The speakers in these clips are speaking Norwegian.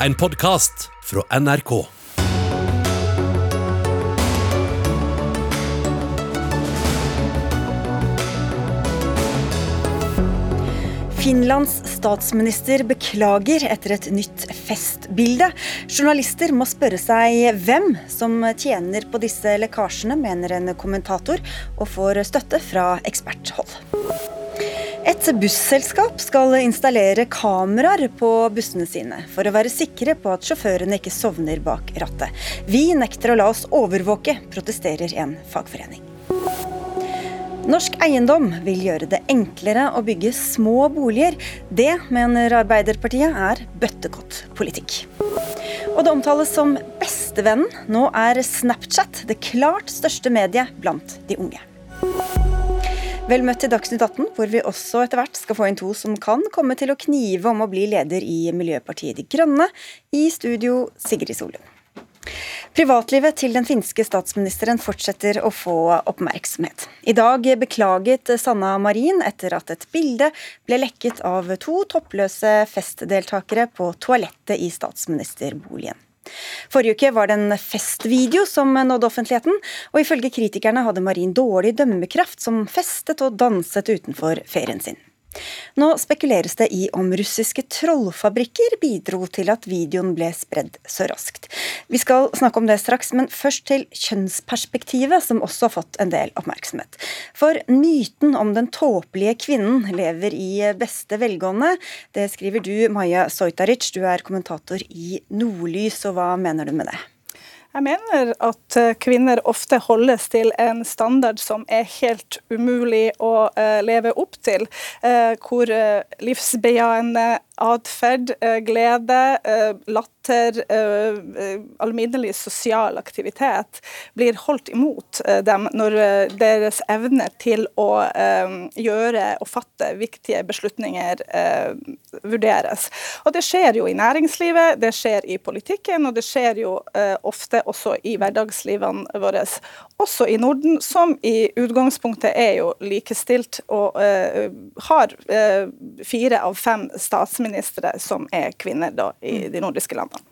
en podkast fra NRK. Finlands statsminister beklager etter et nytt festbilde. Journalister må spørre seg hvem som tjener på disse lekkasjene, mener en kommentator, og får støtte fra eksperthold. Et busselskap skal installere kameraer på bussene sine, for å være sikre på at sjåførene ikke sovner bak rattet. Vi nekter å la oss overvåke, protesterer en fagforening. Norsk Eiendom vil gjøre det enklere å bygge små boliger. Det mener Arbeiderpartiet er bøttekott-politikk. Og det omtales som bestevennen. Nå er Snapchat det klart største mediet blant de unge. Vel møtt til Dagsnytt 18, hvor vi også etter hvert skal få inn to som kan komme til å knive om å bli leder i Miljøpartiet De Grønne. I studio Sigrid Solund. Privatlivet til den finske statsministeren fortsetter å få oppmerksomhet. I dag beklaget Sanna Marin etter at et bilde ble lekket av to toppløse festdeltakere på toalettet i statsministerboligen. Forrige uke var det en festvideo som nådde offentligheten, og ifølge kritikerne hadde Marin dårlig dømmekraft som festet og danset utenfor ferien sin. Nå spekuleres det i om russiske trollfabrikker bidro til at videoen ble spredd så raskt. Vi skal snakke om det straks, men først til kjønnsperspektivet, som også har fått en del oppmerksomhet. For myten om den tåpelige kvinnen lever i beste velgående. Det skriver du, Maja Sojtaric, du er kommentator i Nordlys, og hva mener du med det? Jeg mener at eh, kvinner ofte holdes til en standard som er helt umulig å uh, leve opp til. Uh, hvor livsbejaende atferd, glede, latter, alminnelig sosial aktivitet blir holdt imot dem når deres evne til å gjøre og fatte viktige beslutninger vurderes. Og Det skjer jo i næringslivet, det skjer i politikken, og det skjer jo ofte også i hverdagslivene våre, også i Norden, som i utgangspunktet er jo likestilt og har fire av fem statsministre som er kvinner da, i mm. de nordiske landene.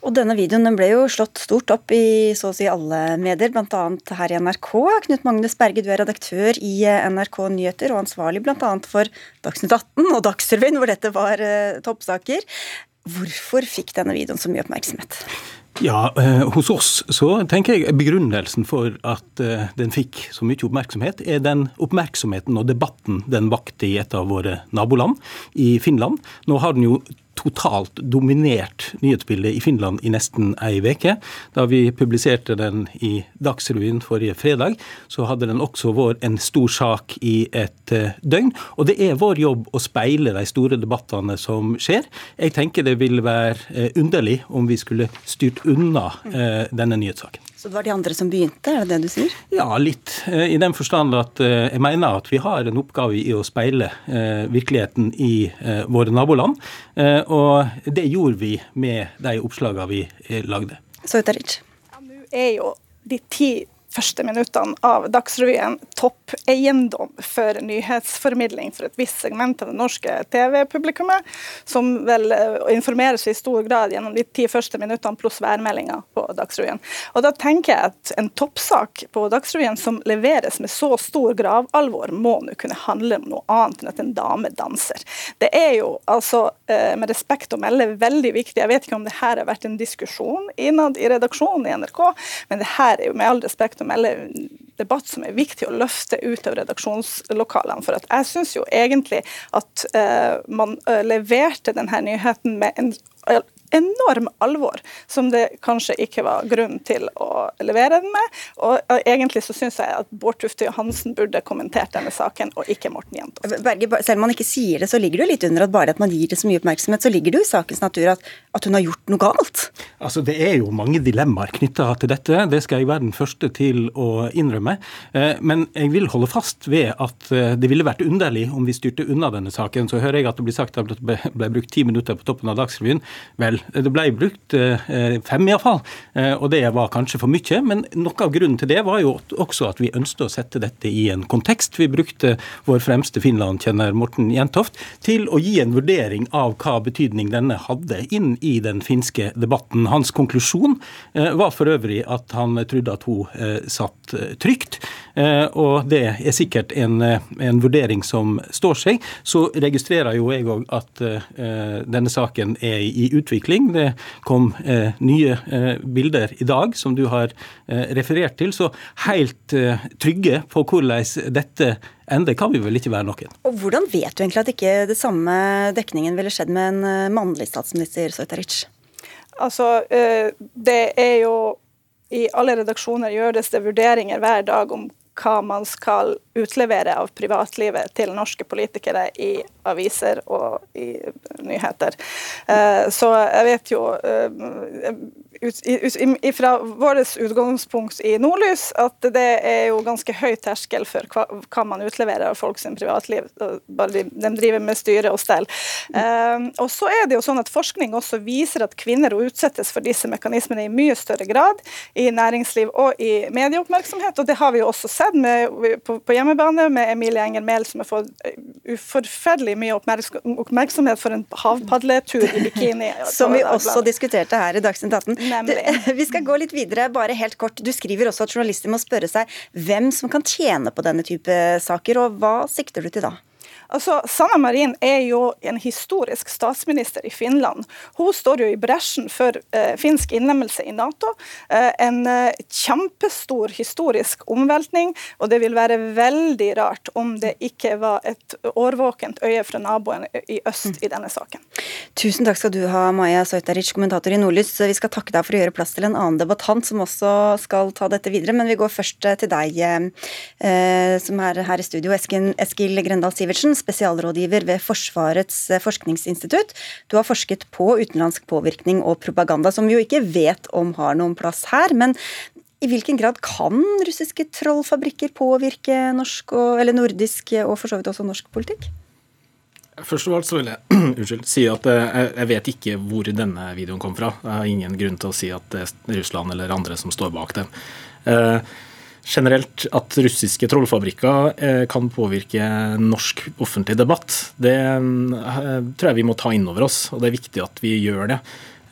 Og denne videoen den ble jo slått stort opp i så å si alle medier, bl.a. her i NRK. Knut Magnus Berge, du er redaktør i eh, NRK Nyheter og ansvarlig bl.a. for Dagsnytt 18 og Dagsrevyen, hvor dette var uh, toppsaker. Hvorfor fikk denne videoen så mye oppmerksomhet? Ja, eh, Hos oss så tenker jeg begrunnelsen for at eh, den fikk så mye oppmerksomhet, er den oppmerksomheten og debatten den vakte i et av våre naboland, i Finland. Nå har den jo totalt dominert nyhetsbildet i Finland i nesten ei uke. Da vi publiserte den i Dagsrevyen forrige fredag, så hadde den også vært en stor sak i et eh, døgn. Og det er vår jobb å speile de store debattene som skjer. Jeg tenker det ville være eh, underlig om vi skulle styrt unna eh, denne nyhetssaken. Så det var de andre som begynte, er det det du sier? Ja, litt. Eh, I den forstand at eh, jeg mener at vi har en oppgave i å speile eh, virkeligheten i våre naboland. Og det gjorde vi med de oppslagene vi lagde. Så Utaric. Ja, Nå er jo de ti første minuttene av Dagsrevyen topp eiendom for nyhetsformidling for et visst segment av det norske TV-publikummet, som vel informeres seg i stor grad gjennom de ti første minuttene pluss værmeldinga på Dagsrevyen. Og da tenker jeg at en toppsak på Dagsrevyen som leveres med så stor gravalvor, må nå kunne handle om noe annet enn at en dame danser. Det er jo altså, eh, med respekt å melde, veldig viktig. Jeg vet ikke om det her har vært en diskusjon innad i redaksjonen i NRK, men det her er jo med all respekt å melde debatt som er viktig å løfte ut av redaksjonslokalene. For at jeg syns jo egentlig at uh, man uh, leverte denne nyheten med en enorm alvor som det kanskje ikke var grunn til å levere den med. Og egentlig så syns jeg at Bård Tufte Johansen burde kommentert denne saken, og ikke Morten Jentoft. Berge, selv om man ikke sier det, så ligger det jo litt under at bare at man gir det så mye oppmerksomhet, så ligger det jo i sakens natur at, at hun har gjort noe galt. Altså, Det er jo mange dilemmaer knytta til dette, det skal jeg være den første til å innrømme. Eh, men jeg vil holde fast ved at eh, det ville vært underlig om vi styrte unna denne saken. Så hører jeg at det blir sagt at det ble brukt ti minutter på toppen av Dagsrevyen. Vel, Det ble brukt fem, iallfall. Og det var kanskje for mye. Men noe av grunnen til det var jo også at vi ønsket å sette dette i en kontekst. Vi brukte vår fremste Finland-kjenner Morten Jentoft til å gi en vurdering av hva betydning denne hadde inn i den finske debatten. Hans konklusjon var for øvrig at han trodde at hun satt trygt. Og det er sikkert en, en vurdering som står seg. Så registrerer jo jeg òg at denne saken er i utvikling. Det kom nye bilder i dag som du har referert til. Så helt trygge på hvordan dette ender, kan vi vel ikke være noen. Og Hvordan vet du egentlig at ikke det samme dekningen ville skjedd med en mannlig statsminister, Soitaric? Altså, det er jo i alle redaksjoner gjøres det vurderinger hver dag om hva man skal utlevere av privatlivet til norske politikere i aviser og i nyheter. Eh, så jeg vet jo eh, fra vårt utgangspunkt i Nordlys at det er jo ganske høy terskel for hva, man utleverer av folk sin privatliv. Bare de, driver med styre og stell. Um, og så er det jo sånn at Forskning også viser at kvinner utsettes for disse mekanismene i mye større grad i næringsliv og i medieoppmerksomhet. Og det har vi jo også sett med, på, på, hjemmebane med Emilie Engen Mehl, som har fått uforferdelig mye oppmerksomhet for en havpadletur i bikini. som vi også diskuterte her i Dagsnytt 18. Du, vi skal gå litt videre, bare helt kort. Du skriver også at journalister må spørre seg hvem som kan tjene på denne type saker, og hva sikter du til da? Altså, Sanna Marin er jo en historisk statsminister i Finland. Hun står jo i bresjen for eh, finsk innlemmelse i Nato. Eh, en eh, kjempestor historisk omveltning, og det vil være veldig rart om det ikke var et årvåkent øye fra naboen i øst i denne saken. Tusen takk skal du ha, Maja Sojtaric, kommentator i Nordlys. Vi skal takke deg for å gjøre plass til en annen debattant som også skal ta dette videre, men vi går først til deg eh, som er her i studio, Eskil Grendal Sivertsen spesialrådgiver ved Forsvarets eh, forskningsinstitutt. Du har forsket på utenlandsk påvirkning og propaganda, som vi jo ikke vet om har noen plass her. Men i hvilken grad kan russiske trollfabrikker påvirke norsk og, eller nordisk og for så vidt også norsk politikk? Først og alt så vil jeg unnskyld, si at eh, jeg vet ikke hvor denne videoen kom fra. Jeg har ingen grunn til å si at det er Russland eller andre som står bak den. Generelt at russiske trollfabrikker eh, kan påvirke norsk offentlig debatt, det eh, tror jeg vi må ta inn over oss. Og det er viktig at vi gjør det.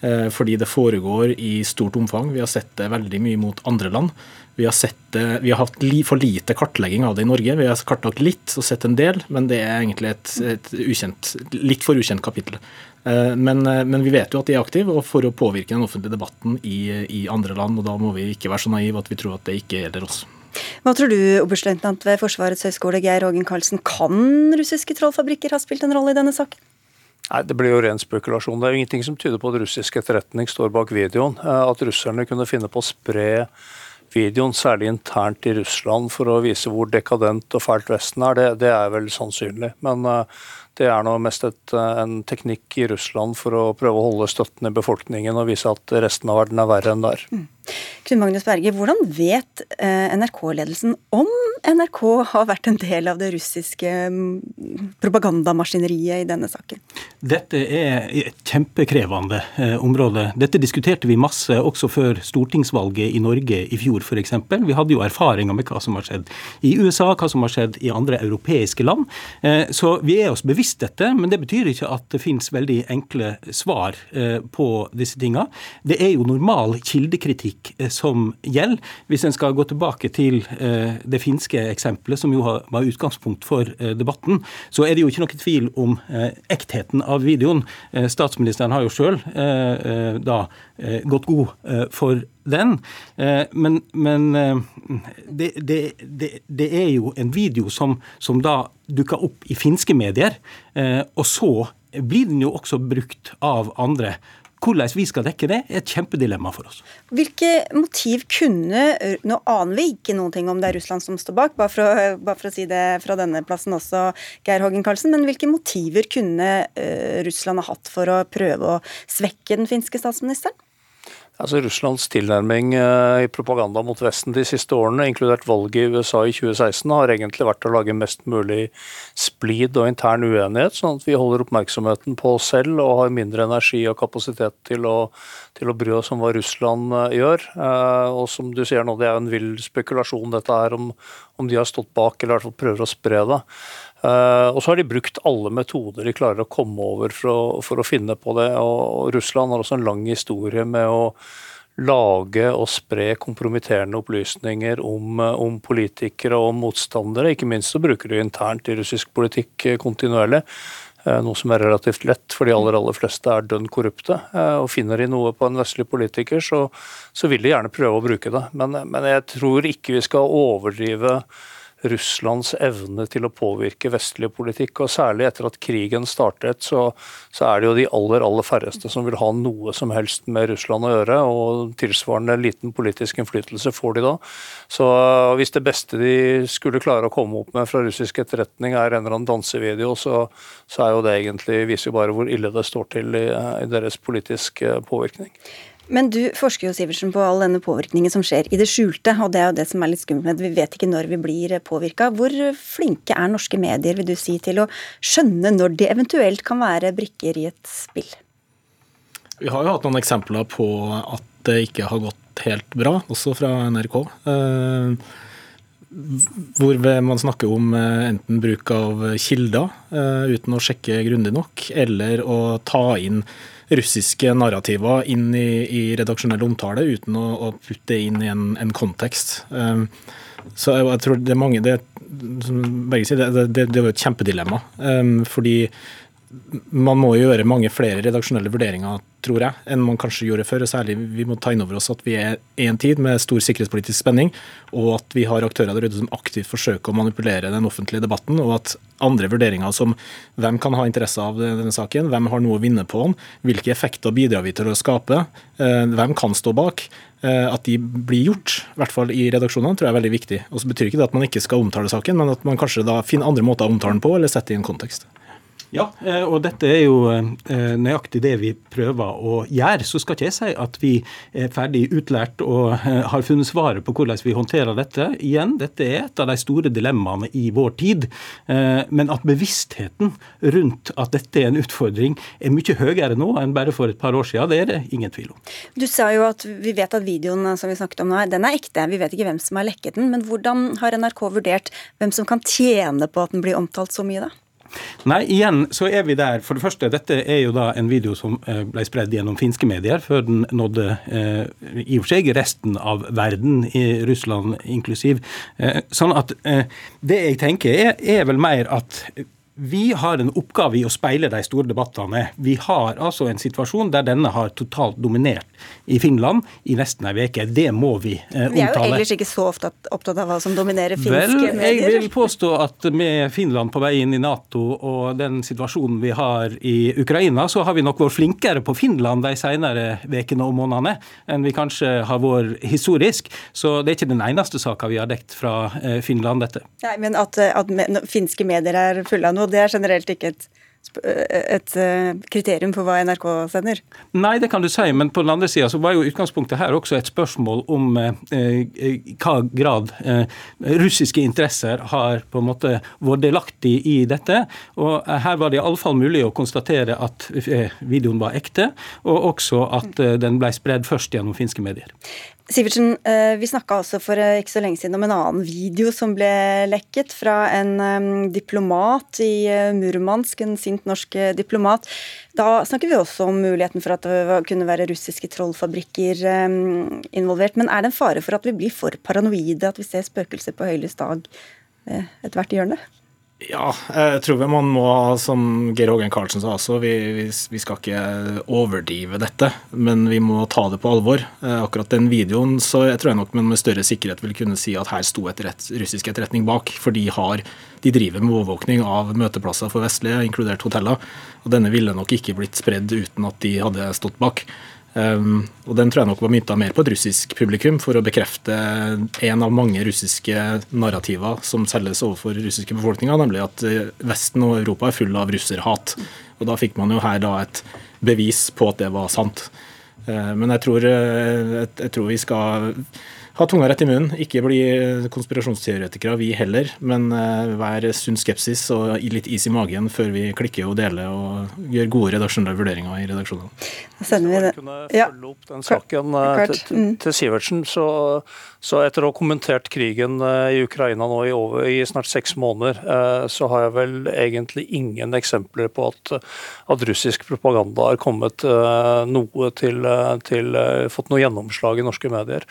Eh, fordi det foregår i stort omfang. Vi har sett det veldig mye mot andre land. Vi har, sett, vi har hatt for lite kartlegging av det i Norge. Vi har kartlagt litt og sett en del, men det er egentlig et, et ukjent, litt for ukjent kapittel. Eh, men, eh, men, vi vet jo at de er aktive og for å påvirke den offentlige debatten i, i, andre land. og Da må vi ikke være så naive at vi tror at det ikke gjelder oss. Hva tror du, oberstløytnant ved Forsvarets høgskole Geir Ågen Karlsen, kan russiske trollfabrikker ha spilt en rolle i denne saken? Nei, Det blir jo ren spekulasjon. Det er jo ingenting som tyder på at russisk etterretning står bak videoen. Eh, at russerne kunne finne på å spre videoen, særlig internt i Russland, for å vise hvor dekadent og fælt Vesten er, det, det er vel sannsynlig. Men uh, det er nå mest et, eh, en teknikk i Russland for å prøve å holde støtten i befolkningen og vise at resten av verden er verre enn der. Mm. Knut Magnus Berge, hvordan vet eh, NRK-ledelsen om NRK har vært en del av det russiske mm, propagandamaskineriet i denne saken? Dette er et kjempekrevende eh, område. Dette diskuterte vi masse også før stortingsvalget i Norge i fjor f.eks. Vi hadde jo erfaringer med hva som har skjedd i USA, hva som har skjedd i andre europeiske land. Eh, så vi er oss bevisst dette, men det betyr ikke at det finnes veldig enkle svar på disse tinga. Det er jo normal kildekritikk politikk eh, som gjelder. Hvis en skal gå tilbake til eh, det finske eksempelet, som jo var utgangspunkt for eh, debatten, så er det jo ikke noe tvil om ektheten av videoen. Statsministeren har jo sjøl da gått god for den. Men, men det, det, det, det, er jo en video som, som da dukker opp i finske medier, og så blir den jo også brukt av andre. Hvordan vi skal dekke det, er et kjempedilemma for oss. Hvilke motiv kunne Nå aner vi ikke noen ting om det er Russland som står bak, bare for, å, bare for å si det fra denne plassen også, Geir Hågen Karlsen. Men hvilke motiver kunne uh, Russland ha hatt for å prøve å svekke den finske statsministeren? Altså Russlands tilnærming eh, i propaganda mot Vesten de siste årene, inkludert valget i USA i 2016, har egentlig vært å lage mest mulig splid og intern uenighet, sånn at vi holder oppmerksomheten på oss selv og har mindre energi og kapasitet til å, til å bry oss om hva Russland eh, gjør. Og som du sier nå, det er en vill spekulasjon dette her om, om de har stått bak, eller i hvert fall prøver å spre det. Uh, og så har de brukt alle metoder de klarer å komme over for å, for å finne på det. Og, Russland har også en lang historie med å lage og spre kompromitterende opplysninger om, eh, om politikere og motstandere. Ikke minst så bruker de internt i russisk politikk eh, kontinuerlig. Noe som er relativt lett, for de aller aller fleste er dønn korrupte. og Finner de noe på en vestlig politiker, så, så vil de gjerne prøve å bruke det. Men, men jeg tror ikke vi skal overdrive Russlands evne til å påvirke vestlig politikk. og Særlig etter at krigen startet, så, så, er det jo de aller aller færreste som vil ha noe som helst med Russland å gjøre. og Tilsvarende liten politisk innflytelse får de da. Så Hvis det beste de skulle klare å komme opp med fra russisk etterretning er en eller annen dansevideo, så, så er jo det egentlig, viser jo bare hvor ille det står til i, i deres politiske påvirkning. Men du forsker jo Sivertsen, på all denne påvirkningen som skjer i det skjulte. og Det er jo det som er litt skummelt. Vi vet ikke når vi blir påvirka. Hvor flinke er norske medier vil du si, til å skjønne når de eventuelt kan være brikker i et spill? Vi har jo hatt noen eksempler på at det ikke har gått helt bra, også fra NRK. Eh, hvor man snakker om eh, enten bruk av kilder eh, uten å sjekke grundig nok, eller å ta inn russiske narrativer inn i, i redaksjonell omtale uten å, å, putte det inn i en, en kontekst. Um, så jeg, jeg, tror det er mange Det, det, det, det er jo et kjempedilemma. Fordi man må gjøre mange flere redaksjonelle vurderinger, tror jeg, enn man kanskje gjorde før. og Særlig vi må ta inn over oss at vi er i en tid med stor sikkerhetspolitisk spenning, og at vi har aktører der ute som aktivt forsøker å manipulere den offentlige debatten, og at andre vurderinger som hvem kan ha interesse av denne saken, hvem har noe å vinne på den, hvilke effekter bidrar vi til å skape, eh, hvem kan stå bak, eh, at de blir gjort, i hvert fall i redaksjonene, tror jeg er veldig viktig. Og så betyr ikke det at man ikke skal omtale saken, men at man kanskje da finner andre måter å omtale den på, eller sette i en kontekst. Ja, eh, og dette er jo eh, nøyaktig det vi prøver å gjøre. Så skal ikke jeg si at vi er ferdig utlært og eh, har funnet svaret på hvordan vi håndterer dette. Igjen, dette er et av de store dilemmaene i vår tid. Men at bevisstheten rundt at dette er en utfordring, er mye høyere nå enn bare for et par år siden, det er det ingen tvil om. Du sa jo at vi vet at videoen som vi snakket om nå, den er ekte. Vi vet ikke hvem som har lekket den. Men hvordan har NRK vurdert hvem som kan tjene på at den blir omtalt så mye, da? Nei, igjen så er vi der. For det første, dette er jo da en video som eh, ble spredd gjennom finske medier før den nådde eh, i og for seg resten av verden, i Russland inklusiv. Eh, sånn at det jeg tenker er, er vel mer at vi har en oppgave i å speile de store debattene. Vi har altså en situasjon der denne har totalt dominert i Finland i nesten ei uke. Det må vi eh, omtale. Vi er jo ellers ikke så ofte opptatt av hva som dominerer finske Vel, medier. Jeg vil påstå at med Finland på vei inn i Nato og den situasjonen vi har i Ukraina, så har vi nok vært flinkere på Finland de senere ukene og månedene enn vi kanskje har vært historisk. Så det er ikke den eneste saka vi har dekt fra eh, Finland, dette. Nei, Men at, at finske medier er fulle av noe det er generelt ikke et et eh, kriterium for hva NRK sender? Nei, det kan du si, men på den andre sida var jo utgangspunktet her også et spørsmål om eh, eh, hva grad eh, russiske interesser har på en måte vært delaktig i dette. Og her var det iallfall mulig å konstatere at eh, videoen var ekte, og også at eh, den ble spredd først gjennom finske medier. Sivertsen, eh, vi snakka også for eh, ikke så lenge siden om en annen video som ble lekket fra en um, diplomat i Murmansk, en sint norsk diplomat. Da snakker vi også om muligheten for at det kunne være russiske trollfabrikker involvert. Men er det en fare for at vi blir for paranoide, at vi ser spøkelser på høylys dag uh, ethvert hjørne? Ja, jeg tror man må, som Geir Hågen Karlsen sa også, vi, vi, vi, skal ikke overdrive dette, men vi må ta det på alvor. Eh, akkurat den videoen så jeg tror jeg nok man med større sikkerhet vil kunne si at her sto et russisk etterretning bak. For de, har, de driver med overvåkning av møteplasser for vestlige, inkludert hoteller. Og denne ville nok ikke blitt spredd uten at de hadde stått bak. Um, og Den tror jeg nok var mynta mer på et russisk publikum for å bekrefte en av mange russiske narrativer som selges overfor russiske befolkninger, nemlig at eh, Vesten og Europa er full av russerhat. Og Da fikk man jo her da et bevis på at det var sant. Men jeg tror, jeg tror vi skal ha tunga rett i munnen. Ikke bli konspirasjonsteoretikere, vi heller. Men uh, vær sunn skepsis og litt is i magen før vi klikker og deler og gjør gode redaksjonelle vurderinger i redaksjonene. Da sender vi det. Kunne følge opp den saken uh, til, mm. til Sivertsen, så, så, etter å ha kommentert krigen uh, i Ukraina nå i, over, i snart seks måneder, så har jeg vel egentlig ingen eksempler på at, at russisk propaganda har kommet noe til, til fått noe gjennomslag i norske medier.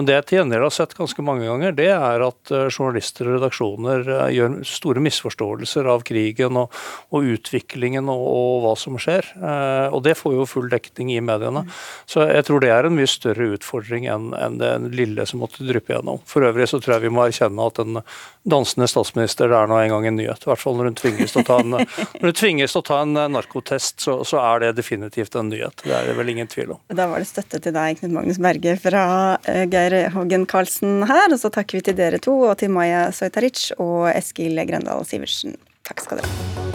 Men det jeg til gjengjeld har sett ganske mange ganger, det er at eh, journalister og redaksjoner eh, gjør store misforståelser av krigen og, og utviklingen og, og, hva som skjer. Eh, og det får jo full dekning i mediene. Så jeg tror det er en mye større utfordring enn, enn det lille som måtte dryppe gjennom. For øvrig så tror jeg vi må erkjenne at en dansende statsminister det er nå en gang en nyhet. I hvert fall når hun tvinges til å ta en, når hun tvinges til å ta en narkotest, så, så, er det definitivt en nyhet. Det er det vel ingen tvil om. Da var det støtte til deg, Knut Magnus Berge fra Geir Geir Hoggen Karlsen her. Og så takker vi til dere to, og til Maya Sojtaric og Eskil Grøndal Sivertsen. Takk skal dere ha.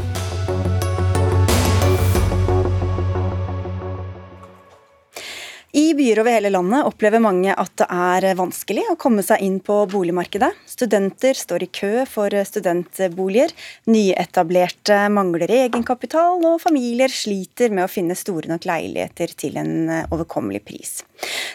I byer over hele landet opplever mange at det er vanskelig å komme seg inn på boligmarkedet. Studenter står i kø for studentboliger, nyetablerte mangler egenkapital, og familier sliter med å finne store nok leiligheter til en overkommelig pris.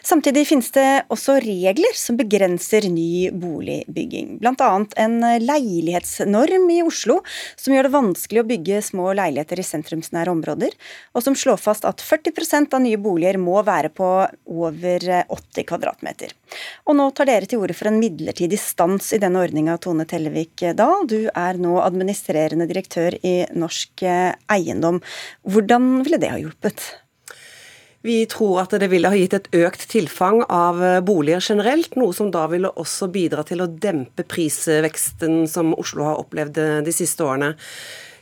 Samtidig finnes det også regler som begrenser ny boligbygging. Bl.a. en leilighetsnorm i Oslo som gjør det vanskelig å bygge små leiligheter i sentrumsnære områder, og som slår fast at 40% av nye boliger må være på over 80 kvadratmeter. Og nå tar dere til orde for en midlertidig stans i denne ordninga, Tone Tellevik Dahl. Du er nå administrerende direktør i Norsk Eiendom. Hvordan ville det ha hjulpet? Vi tror at det ville ha gitt et økt tilfang av eh, boliger generelt, noe som da ville også bidra til å dempe prisveksten som Oslo har opplevd eh, de siste årene.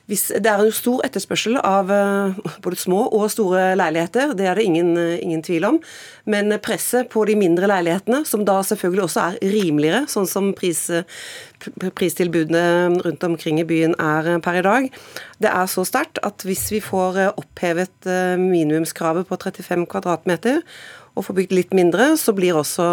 Hvis, det er en stor etterspørsel av eh, både små og store leiligheter, det er det ingen, eh, ingen, tvil om. Men presset på de mindre leilighetene, som da selvfølgelig også er rimeligere, sånn som pris, pristilbudene rundt omkring i byen er per i dag, det er så sterkt at hvis vi får opphevet minimumskravet på 35 kvadratmeter, og får bygd litt mindre, så blir også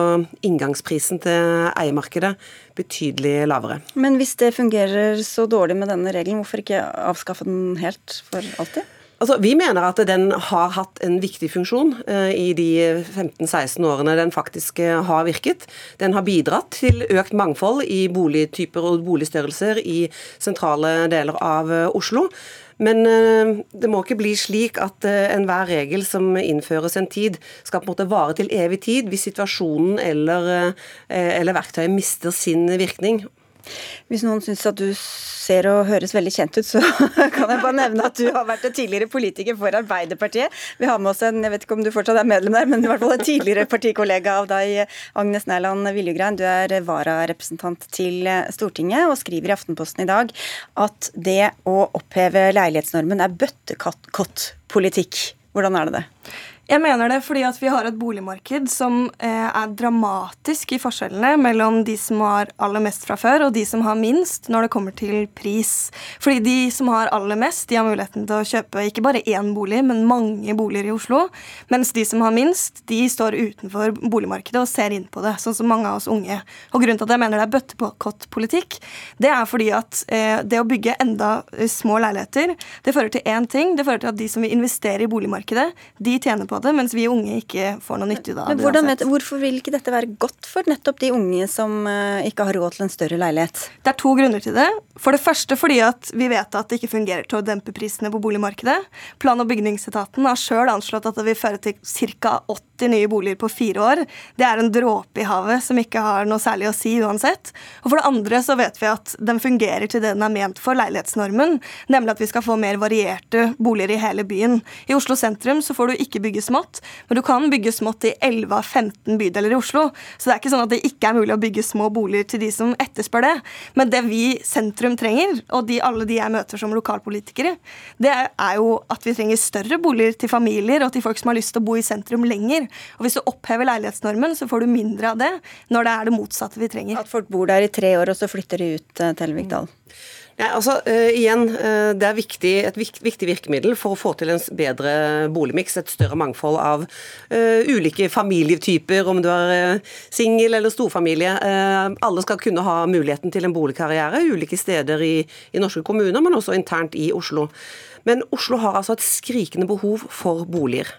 inngangsprisen til eiemarkedet betydelig lavere. Men hvis det fungerer så dårlig med denne regelen, hvorfor ikke avskaffe den helt for alltid? Altså, vi mener at den har hatt en viktig funksjon eh, i de 15-16 årene den faktisk uh, har virket. Den har bidratt til økt mangfold i boligtyper og boligstørrelser i sentrale deler av uh, Oslo. Men eh, det må ikke bli slik at eh, enhver regel som innføres en tid, skal på en måte vare til evig tid hvis situasjonen eller, eh, eller verktøyet mister sin virkning. Hvis noen syns at du ser og høres veldig kjent ut, så kan jeg bare nevne at du har vært en tidligere politiker for Arbeiderpartiet. Vi har med oss en, jeg vet ikke om du fortsatt er medlem der, men i hvert fall en tidligere partikollega av deg, Agnes Nærland Viljugrein. Du er vararepresentant til Stortinget og skriver i Aftenposten i dag at det å oppheve leilighetsnormen er bøttekott-politikk. Hvordan er det det? Jeg mener det fordi at vi har et boligmarked som eh, er dramatisk i forskjellene mellom de som har aller mest fra før, og de som har minst når det kommer til pris. Fordi de som har aller mest, de har muligheten til å kjøpe ikke bare én bolig, men mange boliger i Oslo. Mens de som har minst, de står utenfor boligmarkedet og ser inn på det, sånn som mange av oss unge. Og grunnen til at jeg mener det er bøttekott-politikk, det er fordi at eh, det å bygge enda eh, små leiligheter, det fører til én ting. Det fører til at de som vil investere i boligmarkedet, de tjener på på det, mens vi unge ikke får noe nytte av det. Men vet, Hvorfor vil ikke dette være godt for nettopp de unge som uh, ikke har råd til en større leilighet? Det er to grunner til det. For det første fordi at vi vet at det ikke fungerer til å dempe prisene på boligmarkedet. Plan- og bygningsetaten har sjøl anslått at det vil føre til ca. 80 nye boliger på fire år. Det er en dråpe i havet som ikke har noe særlig å si uansett. Og for det andre så vet vi at den fungerer til det den er ment for, leilighetsnormen, nemlig at vi skal få mer varierte boliger i hele byen. I Oslo sentrum så får du ikke bygge smått, men du kan bygge smått i 11 av 15 bydeler i Oslo. Så det er ikke sånn at det ikke er mulig å bygge små boliger til de som etterspør det. Men det vi sentrum trenger, og de, alle de jeg møter som lokalpolitikere, det er jo at vi trenger større boliger til familier og til folk som har lyst til å bo i sentrum lenger. Og hvis du opphever leilighetsnormen, så får du mindre av det når det er det motsatte vi trenger. At folk bor der i tre år, og så flytter de ut, til Tellevik Dahl? Ja, altså, uh, igjen, uh, Det er viktig, et viktig, viktig, virkemiddel for å få til en bedre boligmiks. Et større mangfold av uh, ulike familietyper, om du er singel eller storfamilie. alle skal kunne ha muligheten til en boligkarriere ulike steder i, i norske kommuner, men også internt i Oslo. Men Oslo har altså et skrikende behov for boliger.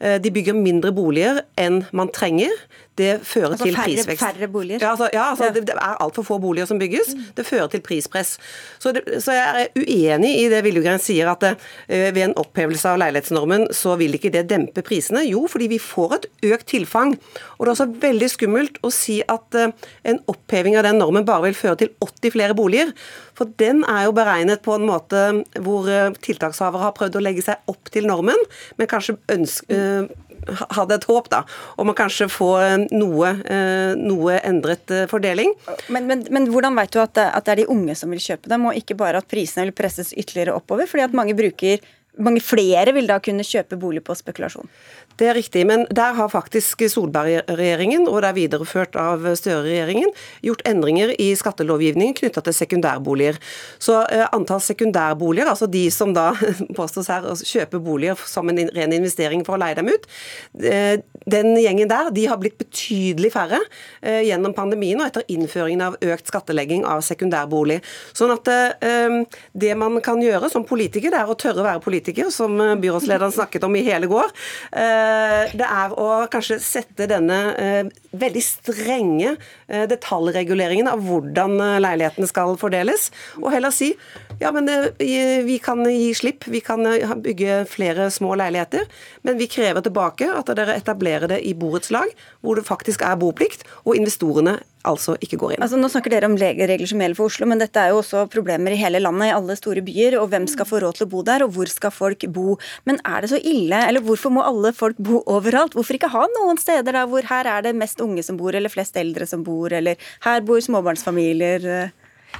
De bygger mindre boliger enn man trenger det fører altså, til færre, prisvekst. Færre boliger? Ja, altså, ja, altså ja. Det, det, er altfor få boliger som bygges. Mm. Det fører til prispress. Så, det, så jeg er uenig i det Viljegren sier, at uh, ved en opphevelse av leilighetsnormen så vil ikke det dempe prisene. Jo, fordi vi får et økt tilfang. Og det er også veldig skummelt å si at uh, en oppheving av den normen bare vil føre til 80 flere boliger. For den er jo beregnet på en måte hvor uh, tiltakshavere har prøvd å legge seg opp til normen, men kanskje ønsker hadde et håp da, om å kanskje få noe, eh, noe endret eh, fordeling. Men, men, men hvordan vet du at det, at det, er de unge som vil kjøpe dem, og ikke bare at prisene vil presses ytterligere oppover? fordi at mange bruker mange flere vil da kunne kjøpe bolig på spekulasjon? Det er riktig, men der har faktisk Solberg-regjeringen, og det er videreført av Støre-regjeringen, gjort endringer i skattelovgivningen knytta til sekundærboliger. Så eh, antall sekundærboliger, altså de som da påstås her å kjøpe boliger som en ren investering for å leie dem ut, eh, den gjengen der de har blitt betydelig færre eh, gjennom pandemien og etter innføringen av økt skattlegging av sekundærbolig. Sånn at det man kan gjøre som politiker, det er å tørre å være politiker, som eh, byrådslederen snakket om i hele går. Eh, det er å kanskje sette denne eh, veldig strenge detaljreguleringen av hvordan leilighetene skal fordeles, og heller si ja, men vi kan gi slipp, vi kan bygge flere små leiligheter, men vi krever tilbake at dere etablerer det i borettslag, hvor det faktisk er boplikt, og investorene altså ikke går inn. Altså, nå snakker dere om regler som gjelder for Oslo, men dette er jo også problemer i hele landet, i alle store byer. og Hvem skal få råd til å bo der, og hvor skal folk bo? Men er det så ille, eller hvorfor må alle folk bo overalt? Hvorfor ikke ha noen steder der hvor her er det mest unge som bor, eller flest eldre som bor, eller her bor småbarnsfamilier?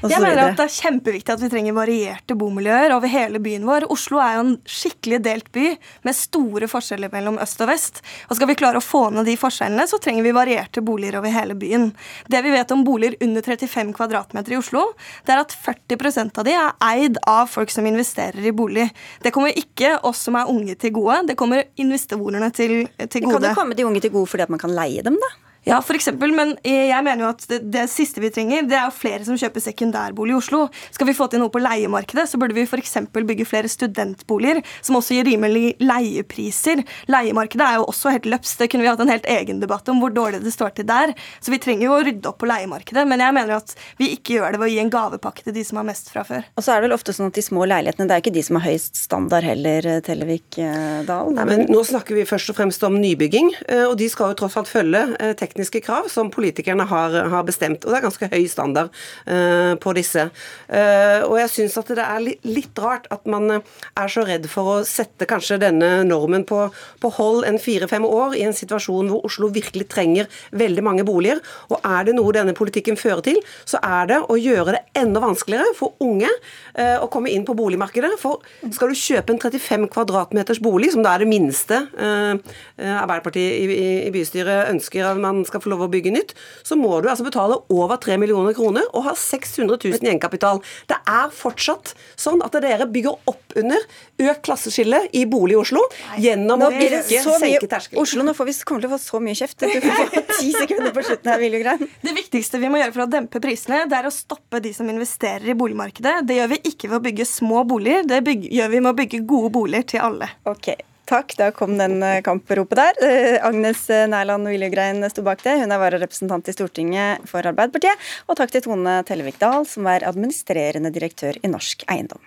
Jeg mener at Det er kjempeviktig at vi trenger varierte bomiljøer over hele byen vår. Oslo er jo en skikkelig delt by med store forskjeller mellom øst og vest. Og Skal vi klare å få ned de forskjellene, så trenger vi varierte boliger over hele byen. Det vi vet om boliger under 35 kvadratmeter i Oslo, det er at 40% av de er eid av folk som investerer i bolig. Det kommer ikke oss som er unge til gode, det kommer investorene til, til gode. Kan det komme de unge til gode fordi at man kan leie dem, da? Ja, for eksempel, men jeg mener jo at det, det, siste vi trenger, det er jo flere som kjøper sekundærbolig i Oslo. Skal vi få til noe på leiemarkedet, så burde vi f.eks. bygge flere studentboliger som også gir rimelige leiepriser. Leiemarkedet er jo også helt løpst. Det kunne vi hatt en helt egen debatt om hvor dårlig det står til der. Så vi trenger jo å rydde opp på leiemarkedet, men jeg mener at vi ikke gjør det ved å gi en gavepakke til de som har mest fra før. Og så er det vel ofte sånn at de små leilighetene, det er ikke de som har høyest standard heller, Tellevik Dahl? Nei, men nå snakker vi først og fremst om nybygging, eh, og de skal jo tross alt følge teknisk tekniske krav som politikerne har, har bestemt. Og det er ganske høy standard uh, på disse. Uh, og jeg syns at det er litt, rart at man eh, er så redd for å sette kanskje denne normen på, på hold en fire-fem år i en situasjon hvor Oslo virkelig trenger veldig mange boliger. Og er det noe denne politikken fører til, så er det å gjøre det enda vanskeligere for unge uh, å komme inn på boligmarkedet. For skal du kjøpe en 35 kvadratmeters bolig, som da er det minste Arbeiderpartiet i, i, i bystyret ønsker at man skal få lov å bygge nytt, så må du altså betale over 3 millioner kroner og ha 600 000 i egenkapital. Det er fortsatt sånn at dere bygger opp under økt klasseskille i bolig i Oslo gjennom å ikke senke terskelen. Oslo, nå får vi, kommer til å få så mye kjeft. Du får få ti sekunder på slutten her, Viljegrein. Det viktigste vi må gjøre for å dempe prisene, det er å stoppe de som investerer i boligmarkedet. Det gjør vi ikke ved å bygge små boliger, det gjør vi med å bygge gode boliger til alle. Okay. Takk, da kom den eh, kampropet der. Eh, Agnes eh, Nærland Viljegrein sto bak det. Hun er vararepresentant i Stortinget for Arbeiderpartiet. Og takk til Tone Tellevik Dahl, som er administrerende direktør i Norsk Eiendom.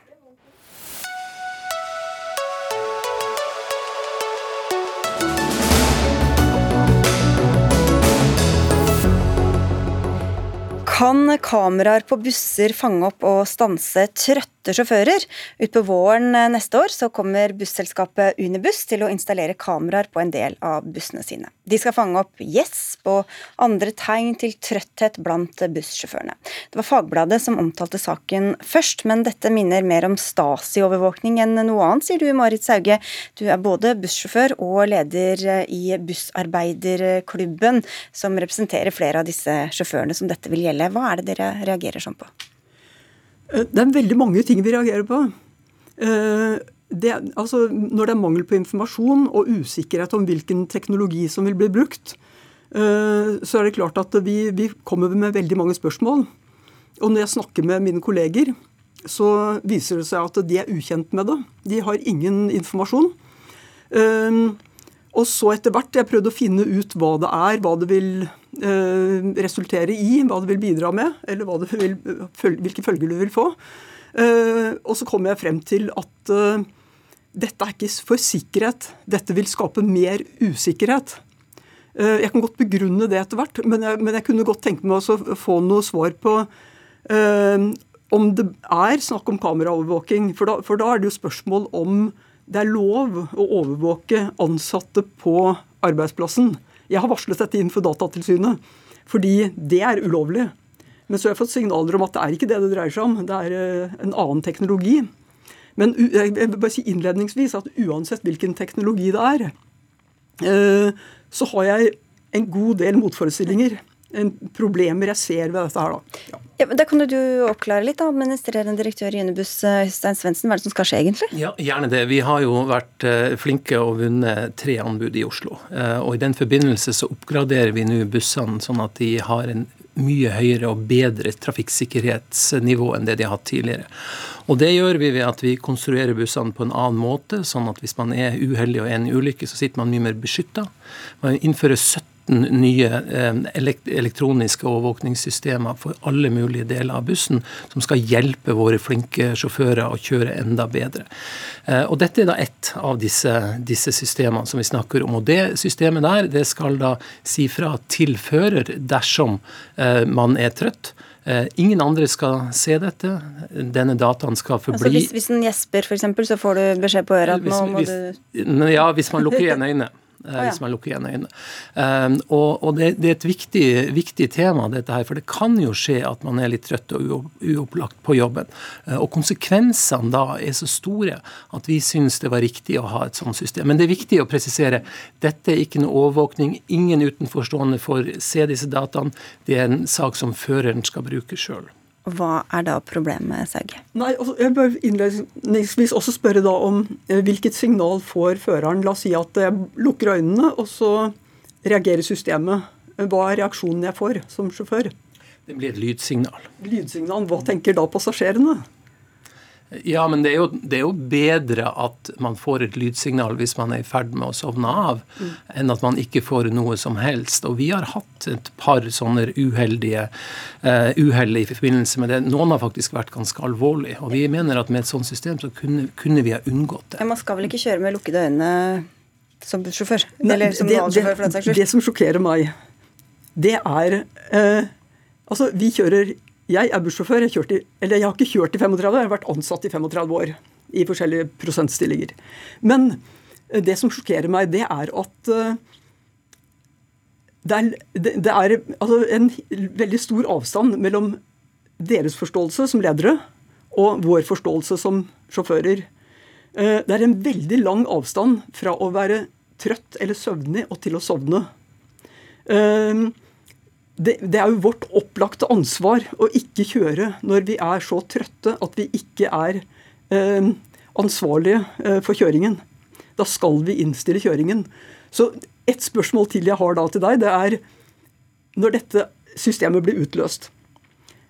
Kan kameraer på busser fange opp og stanse trøtte sjåfører? Utpå våren neste år så kommer busselskapet Unibuss til å installere kameraer på en del av bussene sine. De skal fange opp gjesp og andre tegn til trøtthet blant bussjåførene. Det var Fagbladet som omtalte saken først, men dette minner mer om Stasi-overvåkning enn noe annet, sier du Marit Sauge. Du er både bussjåfør og leder i Bussarbeiderklubben, som representerer flere av disse sjåførene som dette vil gjelde. Hva er det dere reagerer sånn på? Eh, det er veldig mange ting vi reagerer på. Eh, det, altså, når det er mangel på informasjon og usikkerhet om hvilken teknologi som vil bli brukt, eh, så er det klart at vi, vi kommer med veldig mange spørsmål. Og når jeg snakker med mine kolleger, så viser det seg at de er ukjent med det. De har ingen informasjon. Og så etter hvert jeg prøvde å finne ut hva det er, hva det vil resultere i, hva det vil bidra med, eller vil, hvilke følger det vil få. Eh, og så kom jeg frem til at eh, dette er ikke for sikkerhet. Dette vil skape mer usikkerhet. Eh, jeg kan godt begrunne det etter hvert, men jeg, men jeg kunne godt tenke meg å få noe svar på eh, om det er snakk om kameraovervåking. For da, for da er det jo spørsmål om det er lov å overvåke ansatte på arbeidsplassen. Jeg har varslet dette inn for Datatilsynet, fordi det er ulovlig. Men så har jeg fått signaler om at det er ikke det det dreier seg om. Det er eh, en annen teknologi. Men jeg vil bare si innledningsvis at uansett hvilken teknologi det er, eh, så har jeg en god del motforestillinger problemer jeg ser ved dette her. Da. Ja. Ja, da kan du oppklare litt, da, administrerende direktør i Unibuss Øystein Svendsen. Hva er det som skal skje, egentlig? Ja, Gjerne det. Vi har jo vært eh, flinke og vunnet tre anbud i Oslo. Eh, og I den forbindelse så oppgraderer vi nå bussene sånn at de har en mye høyere og bedre trafikksikkerhetsnivå enn det de har hatt tidligere. Og Det gjør vi ved at vi konstruerer bussene på en annen måte, sånn at hvis man er uheldig og er i en ulykke, så sitter man mye mer beskytta. Man innfører 70 15 nye eh, elektroniske overvåkningssystemer for alle mulige deler av bussen, som skal hjelpe våre flinke sjåfører å kjøre enda bedre. Eh, og Dette er da ett av disse, disse systemene som vi snakker om. og Det systemet der det skal da si fra til fører dersom eh, man er trøtt. Ingen andre skal se dette. Denne dataen skal forbli altså Hvis, hvis en gjesper, f.eks., så får du beskjed på øret at nå må hvis, du Ja, hvis man lukker igjen øynene. Oh, hvis man lukker igjen øynene. Um, og, og det, det, er et viktig, viktig, tema, dette her, for det kan jo skje at man er litt trøtt og uopplagt på jobben. Uh, og konsekvensene da er så store at vi syns det var riktig å ha et sånt system. Men det er viktig å presisere dette er ikke noe overvåkning. Ingen utenforstående får se disse dataene. Det er en sak som føreren skal bruke sjøl. Hva er da problemet, Sauge? Nei, altså, jeg bør innledningsvis også spørre da om eh, hvilket signal får føreren. La oss si at jeg lukker øynene, og så reagerer systemet. Hva er reaksjonen jeg får som sjåfør? Det blir et lydsignal. Lydsignal, Hva tenker da passasjerene? Ja, men det er, jo, det er, jo, bedre at man får et lydsignal hvis man er i ferd med å sovne av, mm. enn at man ikke får noe som helst. Og vi har hatt et par sånne uheldige uh, uhell i forbindelse med det. Noen har faktisk vært ganske alvorlige. Og vi mener at med et sånt system så kunne, kunne vi ha unngått det. Ja, man skal vel ikke kjøre med lukkede øyne som sjåfør? Eller som valgsjåfør, det, for den saks skyld? Det som sjokkerer meg, det er uh, Altså, vi kjører jeg er bussjåfør. Jeg, i, eller jeg har ikke kjørt i 35 år, jeg har vært ansatt i 35 år i forskjellige prosentstillinger. Men eh, det som sjokkerer meg, det er at eh, det er, det er altså en veldig stor avstand mellom deres forståelse som ledere og vår forståelse som sjåfører. Eh, det er en veldig lang avstand fra å være trøtt eller søvnig og til å sovne det, det, er jo vårt opplagte ansvar å ikke kjøre når vi er så trøtte at vi ikke er eh, ansvarlige eh, for kjøringen. Da skal vi innstille kjøringen. Så et spørsmål til jeg har da til deg, det er når dette systemet blir utløst.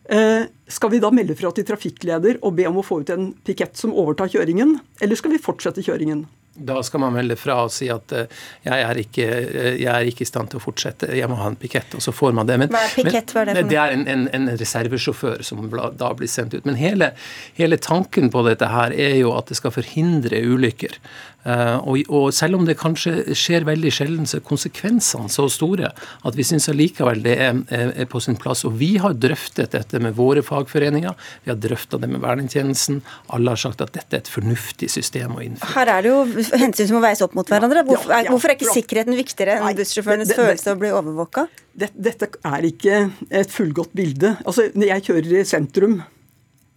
Eh, skal vi da melde fra til trafikkleder og be om å få ut en pikett som overtar kjøringen, eller skal vi fortsette kjøringen? Da skal man melde fra og si at uh, jeg, er ikke, uh, jeg, er ikke, i stand til å fortsette, jeg må ha en pikett. Og så får man det. Men, Hva er pikett? Er det? Det er en, en, en reservesjåfør som da blir sendt ut. Men hele, hele, tanken på dette her er jo at det skal forhindre ulykker. Uh, og, og, selv om det kanskje skjer veldig sjelden, så er konsekvensene så store at vi syns allikevel det er, er, er, på sin plass. Og vi har drøftet dette med våre fagforeninger, vi har drøfta det med vernetjenesten. Alle har sagt at dette er et fornuftig system å innføre. Her er det jo hensyn som må veies opp mot hverandre. Hvorfor, er, hvorfor er ikke sikkerheten viktigere enn bussjåførenes følelse av å bli overvåka? Det, dette er ikke et fullgodt bilde. Altså, når jeg kjører i sentrum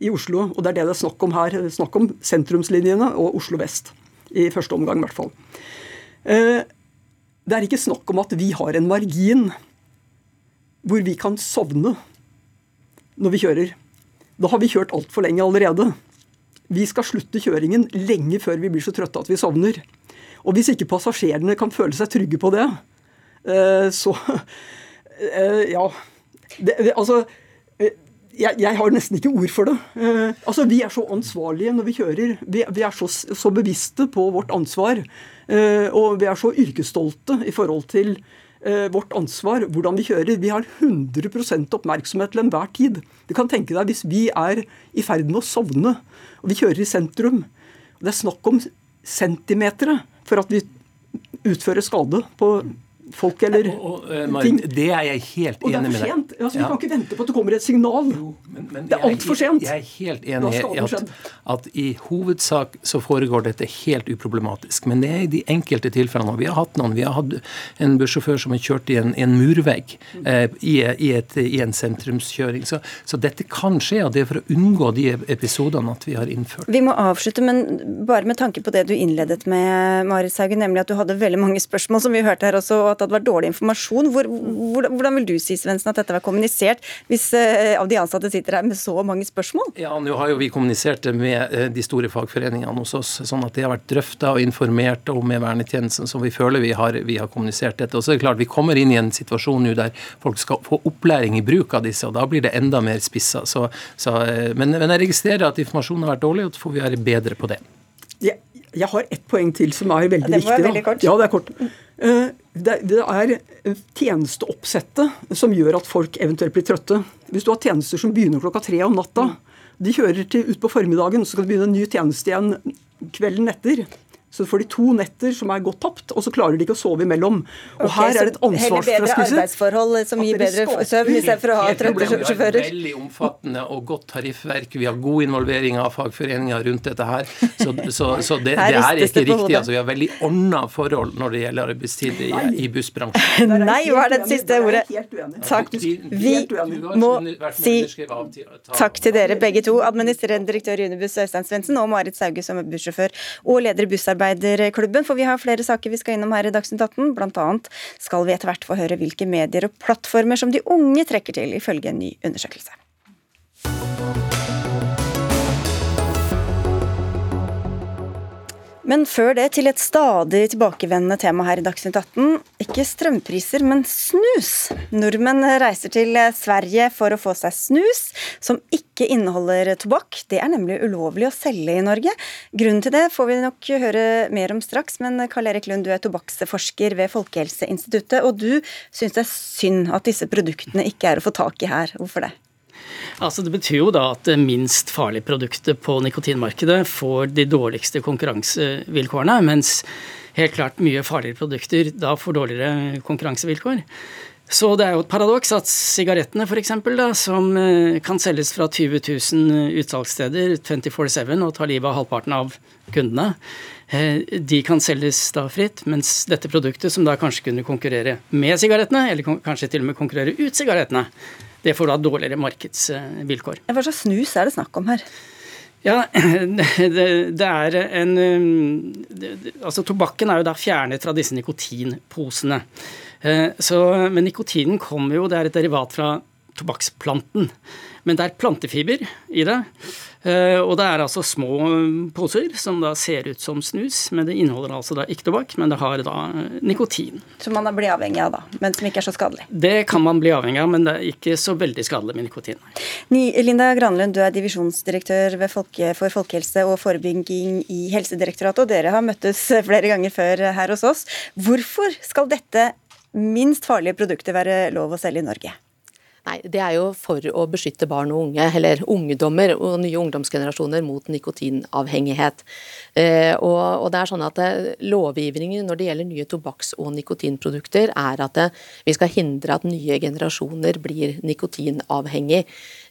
i Oslo, og det er det det er snakk om her, snakk om sentrumslinjene og Oslo vest. I første omgang, i hvert fall. Eh, det er ikke snakk om at vi har en margin hvor vi kan sovne når vi kjører. da har vi kjørt altfor lenge allerede. Vi skal slutte kjøringen lenge før vi blir så trøtte at vi sovner. Og hvis ikke passasjerene kan føle seg trygge på det, eh, så eh, Ja. Det, altså jeg, jeg, har nesten ikke ord for det. altså, Vi er så ansvarlige når vi kjører. Vi, vi er så, så, bevisste på vårt ansvar. og vi er så yrkesstolte i forhold til vårt ansvar, hvordan vi kjører. Vi har 100 oppmerksomhet til enhver tid. Du kan tenke deg hvis vi er i ferd med å sovne, og vi kjører i sentrum. og Det er snakk om centimeter for at vi utfører skade på folk eller og, og, uh, Marit, ting. Det er jeg helt enig med deg. Og det er for sent. Altså, vi ja. kan ikke vente på at det kommer et signal. Jo, men, men det er altfor sent. Jeg er helt enig i at, at, i hovedsak så foregår dette helt uproblematisk. Men det er i de enkelte tilfellene. Vi har hatt noen. Vi har hatt en bussjåfør som har kjørt i en, en murvegg eh, i, i, et, i, en sentrumskjøring. Så, så, dette kan skje, og det er for å unngå de episodene at vi har innført. Vi må avslutte, men bare med tanke på det du innledet med, Marit Saugen, nemlig at du hadde veldig mange spørsmål, som vi hørte her også, og at det var dårlig informasjon. Hvor, hvor, hvordan vil du si Svensen, at dette var kommunisert, hvis uh, av de ansatte sitter her med så mange spørsmål? Ja, Nå har jo vi kommunisert det med uh, de store fagforeningene hos oss, sånn at det har vært drøfta og informert om med vernetjenesten, så vi føler vi har, vi har kommunisert dette. Og så er det klart, Vi kommer inn i en situasjon nå der folk skal få opplæring i bruk av disse, og da blir det enda mer spissa. Så, så, uh, men, men, jeg registrerer at informasjonen har vært dårlig, og så får vi være bedre på det. Ja, jeg har ett poeng til som er veldig ja, det viktig. Veldig kort. Ja, det er kort. Eh, det, er tjenesteoppsettet som gjør at folk eventuelt blir trøtte. Hvis du har tjenester som begynner klokka tre om natta, de kjører til utpå formiddagen, så skal det begynne en ny tjeneste igjen kvelden etter. Så får de to netter som er godt tapt, og så klarer de ikke å sove imellom. Og okay, her er det et ansvarsfraskrivelse. Heller bedre arbeidsforhold som gir bedre søvn, istedenfor å ha trøtte sjåfører. Det er veldig omfattende og godt tariffverk. Vi har god involvering av fagforeninger rundt dette her. Så, så, så det, det, er ikke riktig. Altså, vi har veldig ordna forhold når det gjelder arbeidstid i, i bussbransjen. Nei, hva er det siste ordet? Takk. Vi må si takk til dere begge to, administrerende direktør i Unibuss Øystein Svendsen og Marit Sauge som er bussjåfør og leder i Bussarbeid medarbeiderklubben, for vi har flere saker vi skal innom her i Dagsnytt 18. Blant annet skal vi etter hvert få høre hvilke medier og plattformer som de unge trekker til, ifølge en ny undersøkelse. Men før det til et stadig tilbakevendende tema her i Dagsnytt 18. Ikke strømpriser, men snus. Nordmenn reiser til Sverige for å få seg snus, som ikke inneholder tobakk. Det er nemlig ulovlig å selge i Norge. Grunnen til det får vi nok høre mer om straks, men Karl Erik Lund, du er tobakksforsker ved Folkehelseinstituttet, og du syns det er synd at disse produktene ikke er å få tak i her. Hvorfor det? Altså Det betyr jo da at det minst farlige produktet på nikotinmarkedet får de dårligste konkurransevilkårene, mens helt klart mye farligere produkter da får dårligere konkurransevilkår. Så det er jo et paradoks at sigarettene f.eks., som eh, kan selges fra 20 000 utsalgssteder 24-7 og tar livet av halvparten av kundene, eh, de kan selges da fritt, mens dette produktet, som da kanskje kunne konkurrere med sigarettene, eller kanskje til og med konkurrere ut sigarettene, det får da dårligere markedsvilkår. Hva slags snus er det snakk om her? Ja, det, det, er en det, Altså tobakken er jo da fjernet fra disse nikotinposene. Eh, så, men nikotinen kommer jo, det er et derivat fra tobakksplanten. Men det er plantefiber i det. Eh, og det er altså små poser som da ser ut som snus, men det inneholder altså da ikke tobakk, men det har da eh, nikotin. Som man blir avhengig av, da, men som ikke er så skadelig? Det kan man bli avhengig av, men det er ikke så veldig skadelig med nikotin. Linda Granlund, du er divisjonsdirektør Folke, for folkehelse og forebygging i Helsedirektoratet, og dere har møttes flere ganger før her hos oss. Hvorfor skal dette minst farlige produktet være lov å selge i Norge? Nei, Det er jo for å beskytte barn og unge, eller ungdommer og nye ungdomsgenerasjoner mot nikotinavhengighet. Eh, og, og, det er sånn at det, Lovgivningen når det gjelder nye tobakks- og nikotinprodukter, er at det, vi skal hindre at nye generasjoner blir nikotinavhengig.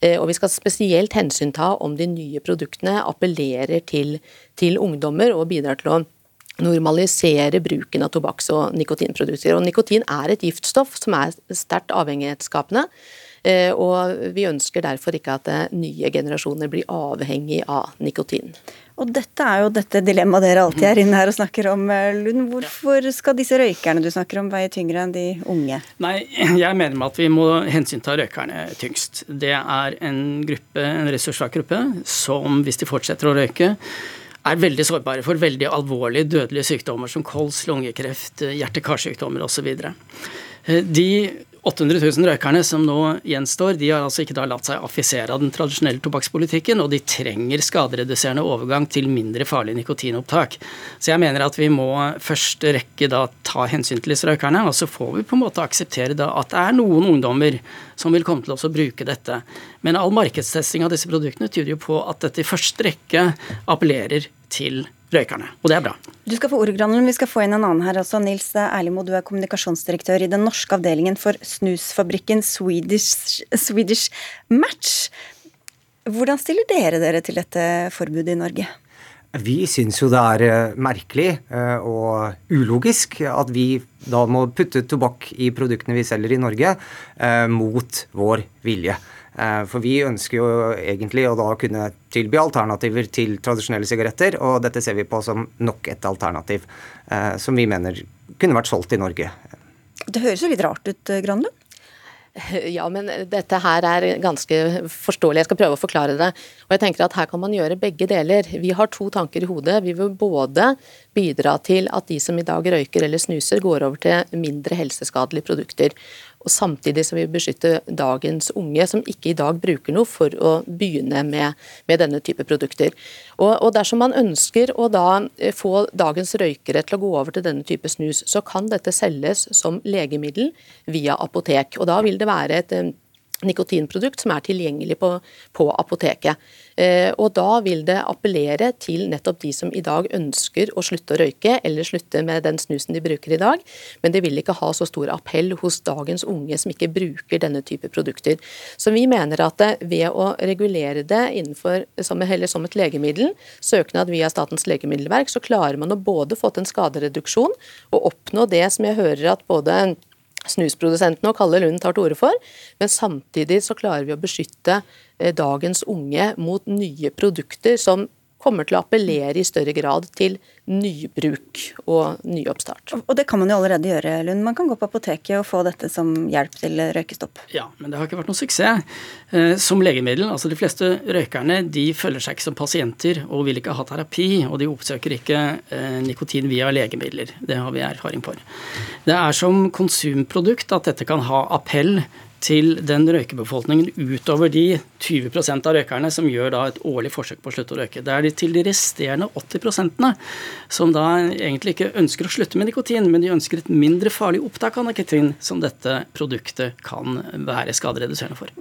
Eh, og vi skal spesielt hensynta om de nye produktene appellerer til, til ungdommer og bidrar til å normalisere bruken av tobakks- og nikotinprodukter. Og Nikotin er et giftstoff som er sterkt avhengighetsskapende. Eh, og vi ønsker derfor ikke at eh, nye generasjoner blir avhengig av nikotin. Og dette er jo dette dilemmaet dere alltid er inne her og snakker om, eh, Lund. Hvorfor skal disse røykerne du snakker om veie tyngre enn de unge? Nei, jeg mener med at vi må hensynta røykerne tyngst. Det er en gruppe, en ressurssvak gruppe som hvis de fortsetter å røyke, er veldig sårbare for veldig alvorlige dødelige sykdommer som kols, lungekreft, hjerte-karsykdommer osv. De 800 000 røykerne som nå gjenstår, de har altså ikke da latt seg affisere av den tradisjonelle tobakkspolitikken, og de trenger skadereduserende overgang til mindre farlig nikotinopptak. Så jeg mener at vi må først rekke da ta hensyn til disse røykerne, og så får vi på en måte akseptere da at det er noen ungdommer som vil komme til å bruke dette. Men all markedstesting av disse produktene tyder jo på at dette i første rekke appellerer til røykerne, og det er bra. Du skal få ordet, Granlund. Vi skal få inn en annen her også. Nils Erlimo, du er kommunikasjonsdirektør i den norske avdelingen for snusfabrikken Swedish, Swedish Match. Hvordan stiller dere dere til dette forbudet i Norge? Vi syns jo det er eh, merkelig eh, og ulogisk at vi da må putte tobakk i produktene vi selger i Norge, eh, mot vår vilje. Eh, for vi ønsker jo egentlig å da kunne tilby alternativer til tradisjonelle sigaretter, og dette ser vi på som nok et alternativ eh, som vi mener kunne vært solgt i Norge. Det høres jo litt rart ut, eh, Granlund? Ja, men dette her er ganske forståelig. Jeg skal prøve å forklare det. Og jeg tenker at Her kan man gjøre begge deler. Vi har to tanker i hodet. Vi vil både bidra til at de som i dag røyker eller snuser, går over til mindre helseskadelige produkter og samtidig som vi beskytter dagens unge, som ikke i dag bruker noe for å begynne med, med denne type produkter. Og, og, Dersom man ønsker å da eh, få dagens røykere til å gå over til denne type snus, så kan dette selges som legemiddel via apotek. og Da vil det være et eh, nikotinprodukt som er tilgjengelig på, på apoteket. Eh, og Da vil det appellere til nettopp de som i dag ønsker å slutte å røyke, eller slutte med den snusen de bruker i dag, men det vil ikke ha så stor appell hos dagens unge som ikke bruker denne type produkter. Så vi mener at ved å regulere det innenfor, som, som et legemiddel, søknad via Statens legemiddelverk, så klarer man å både få til en skadereduksjon og oppnå det som jeg hører at både snusprodusentene og Kalle Lund tar til orde for. Men samtidig så klarer vi å beskytte eh, dagens unge mot nye produkter som kommer til å appellere i større grad til nybruk og nyoppstart. Og det kan man jo allerede gjøre, Lund. Man kan gå på apoteket og få dette som hjelp til røykestopp. Ja, men det har ikke vært noen suksess. Eh, som legemiddel, altså de fleste røykerne de følger seg ikke som pasienter og vil ikke ha terapi, og de oppsøker ikke eh, nikotin via legemidler. Det har vi erfaring for. Det er som konsumprodukt at dette kan ha appell til den røykebefolkningen utover de 20% av røykerne som gjør da et årlig forsøk på å slutte å røyke. Det er de til de resterende 80 som da egentlig ikke ønsker å slutte med nikotin, men de ønsker et mindre farlig opptak av nikotin som dette produktet kan være skadereduserende for.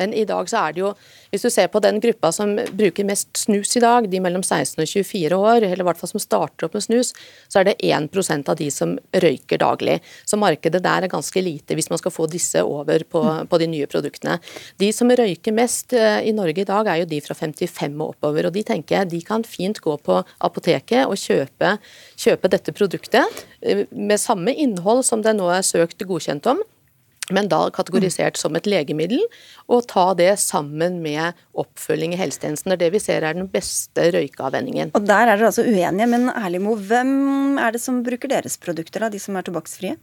Men i dag så er det jo, hvis du ser på den gruppa som bruker mest snus i dag, de mellom 16 og 24 år, eller i hvert fall som starter opp med snus, så er det 1% av de som røyker daglig. Så markedet der er ganske lite hvis man skal få disse over på, på de nye produktene. De som røyker mest eh, i Norge i dag, er jo de fra 55 og oppover. Og de tenker jeg de kan fint gå på apoteket og kjøpe, kjøpe dette produktet eh, med samme innhold som det nå er søkt godkjent om men da kategorisert som et legemiddel, og ta det sammen med oppfølging i helsetjenesten. Det er det vi ser er den beste røykeavvenningen. Og Der er dere altså uenige, men Erlimo, hvem er det som bruker deres produkter, da, de som er tobakksfrie?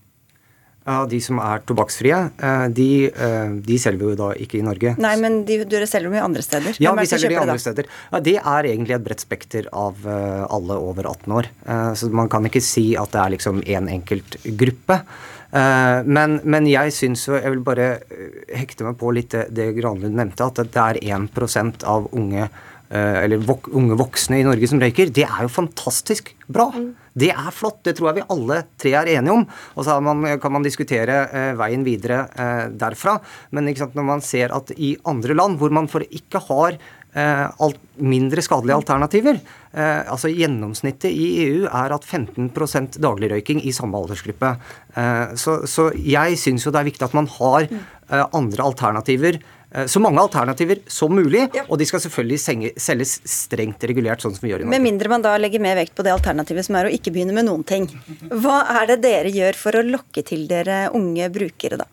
Ja, De som er tobakksfrie, eh, de, eh, de selger vi jo da ikke i Norge. Nei, men de, dere selger dem jo andre steder. Ja, vi selger de andre steder. Ja, det er egentlig et bredt spekter av eh, alle over 18 år. Så man kan ikke si at det er liksom én en enkelt gruppe. Eh, men, men, jeg syns jo Jeg vil bare eh, hekte meg på litt det, det Granlund nevnte, at det er 1% av unge eh, eller vok unge voksne i Norge som røyker. Det er jo fantastisk bra. Mm. Det er flott. Det tror jeg vi alle tre er enige om. Og så man, kan man diskutere eh, veien videre eh, derfra. Men når man ser at i andre land hvor man for ikke har alt, mindre skadelige alternativer. Eh, altså Gjennomsnittet i EU er at 15% dagligrøyking i samme aldersgruppe. Eh, så, så, jeg syns jo det er viktig at man har eh, andre alternativer. Eh, så mange alternativer som mulig, ja. og de skal selvfølgelig selges strengt regulert, sånn som vi gjør i Norge. Med mindre man da legger mer vekt på det alternativet som er å ikke begynne med noen ting. Hva er det dere gjør for å lokke til dere unge brukere, da?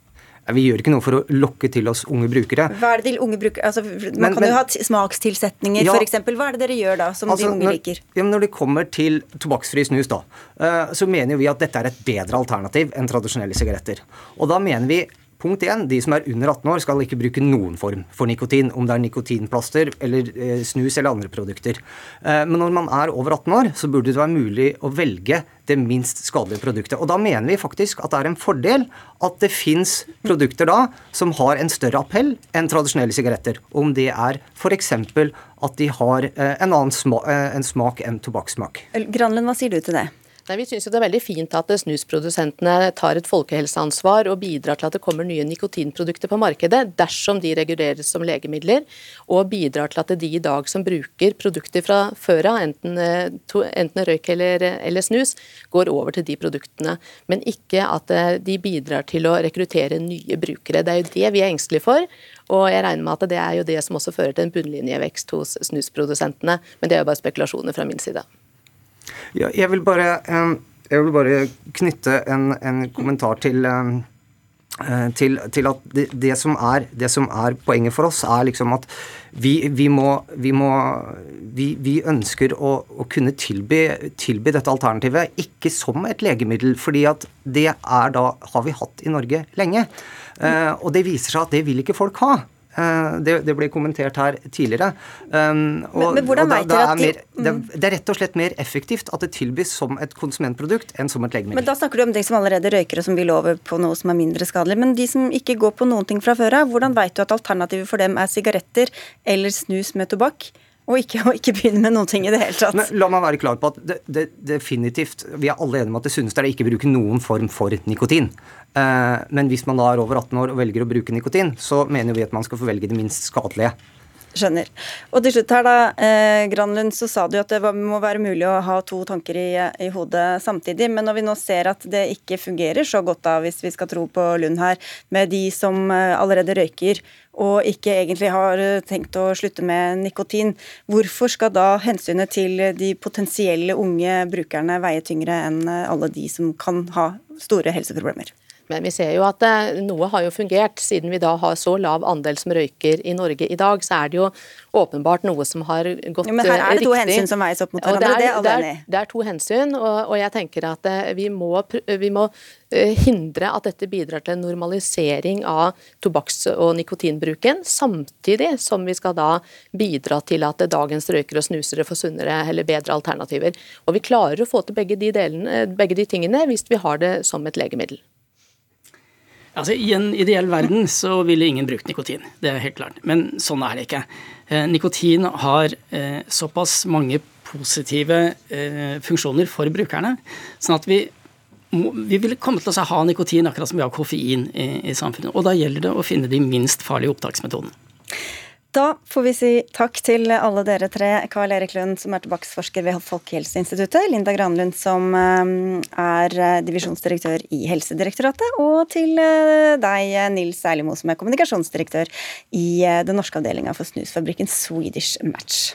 Vi gjør ikke noe for å lokke til oss unge brukere. Hva er det de unge bruker? Altså, man Men- kan men- jo ha smakstilsetninger, Ja. eksempel. Hva er det dere gjør da, som Altså, de unge når, liker? Ja, men når det kommer til tobakksfri snus, da, eh, så mener vi at dette er et bedre alternativ enn tradisjonelle sigaretter. Og da mener vi Punkt 1. De som er under 18 år, skal ikke bruke noen form for nikotin. Om det er nikotinplaster eller eh, snus eller andre produkter. Eh, men når man er over 18 år, så burde det være mulig å velge det minst skadelige produktet. Og da mener vi faktisk at det er en fordel at det fins produkter da som har en større appell enn tradisjonelle sigaretter. Om det er f.eks. at de har eh, en annen sma eh, en smak enn tobakkssmak. Granlund, hva sier du til det? Nei, Vi syns det er veldig fint at snusprodusentene tar et folkehelseansvar og bidrar til at det kommer nye nikotinprodukter på markedet, dersom de reguleres som legemidler, og bidrar til at de i dag som bruker produkter fra før av, enten, eh, enten røyk eller, eller snus, går over til de produktene. Men ikke at eh, de bidrar til å rekruttere nye brukere. Det er jo det vi er engstelige for. Og jeg regner med at det er jo det som også fører til en bunnlinjevekst hos snusprodusentene. Men det er jo bare spekulasjoner fra min side. Ja, jeg, vil bare, jeg vil bare knytte en, en kommentar til eh, til, til at det, det, som er, det som er poenget for oss, er liksom at vi, vi må, vi, må vi, vi, ønsker å, å kunne tilby, tilby, dette alternativet ikke som et legemiddel, fordi at det er da har vi hatt i Norge lenge. Eh, og det viser seg at det vil ikke folk ha. Eh, det, det, ble kommentert her tidligere. Um, og, men, men hvordan vet dere at de, det, det, er rett og slett mer effektivt at det tilbys som et konsumentprodukt enn som et legemiddel. Men Da snakker du om de som allerede røyker og som vil over på noe som er mindre skadelig. Men de som ikke går på noen ting fra før av, hvordan vet du at alternativet for dem er sigaretter eller snus med tobakk? Og ikke, og ikke begynne med noen ting i det hele tatt. Men la meg være klar på at det, det, definitivt Vi er alle enige om at det sunneste er å ikke bruke noen form for nikotin. Eh, men hvis man da er over 18 år og velger å bruke nikotin, så mener vi at man skal få velge det minst skadelige. Skjønner. Og til slutt her da, eh, Granlund, så sa du at det var, må være mulig å ha to tanker i, i, hodet samtidig. Men når vi nå ser at det ikke fungerer så godt, da, hvis vi skal tro på Lund her, med de som eh, allerede røyker og ikke egentlig har tenkt å slutte med nikotin, hvorfor skal da hensynet til de potensielle unge brukerne veie tyngre enn alle de som kan ha store helseproblemer? Men vi ser jo at noe har jo fungert. Siden vi da har så lav andel som røyker i Norge i dag, så er det jo åpenbart noe som har gått riktig. men her er det to hensyn som veies opp mot hverandre. Det er, det er det er, det er to hensyn, og, og, jeg tenker at vi må, vi må hindre at dette bidrar til en normalisering av tobakks- og nikotinbruken, samtidig som vi skal da bidra til at dagens røykere og snusere får sunnere eller bedre alternativer. Og vi klarer å få til begge de, delene, begge de tingene hvis vi har det som et legemiddel. Altså, I en ideell verden så ville ingen brukt nikotin, det er helt klart. Men sånn er det ikke. Eh, nikotin har eh, såpass mange positive eh, funksjoner for brukerne, sånn at vi, vi vil komme til å ha nikotin akkurat som vi har koffein i, i samfunnet. Og da gjelder det å finne de minst farlige opptaksmetodene. Da får vi si takk til alle dere tre. Karl Erik Lund, som er tobakksforsker ved Folkehelseinstituttet. Linda Granlund, som er divisjonsdirektør i Helsedirektoratet. Og til deg, Nils Erlimo, som er kommunikasjonsdirektør i den norske avdelinga for snusfabrikken Swedish Match.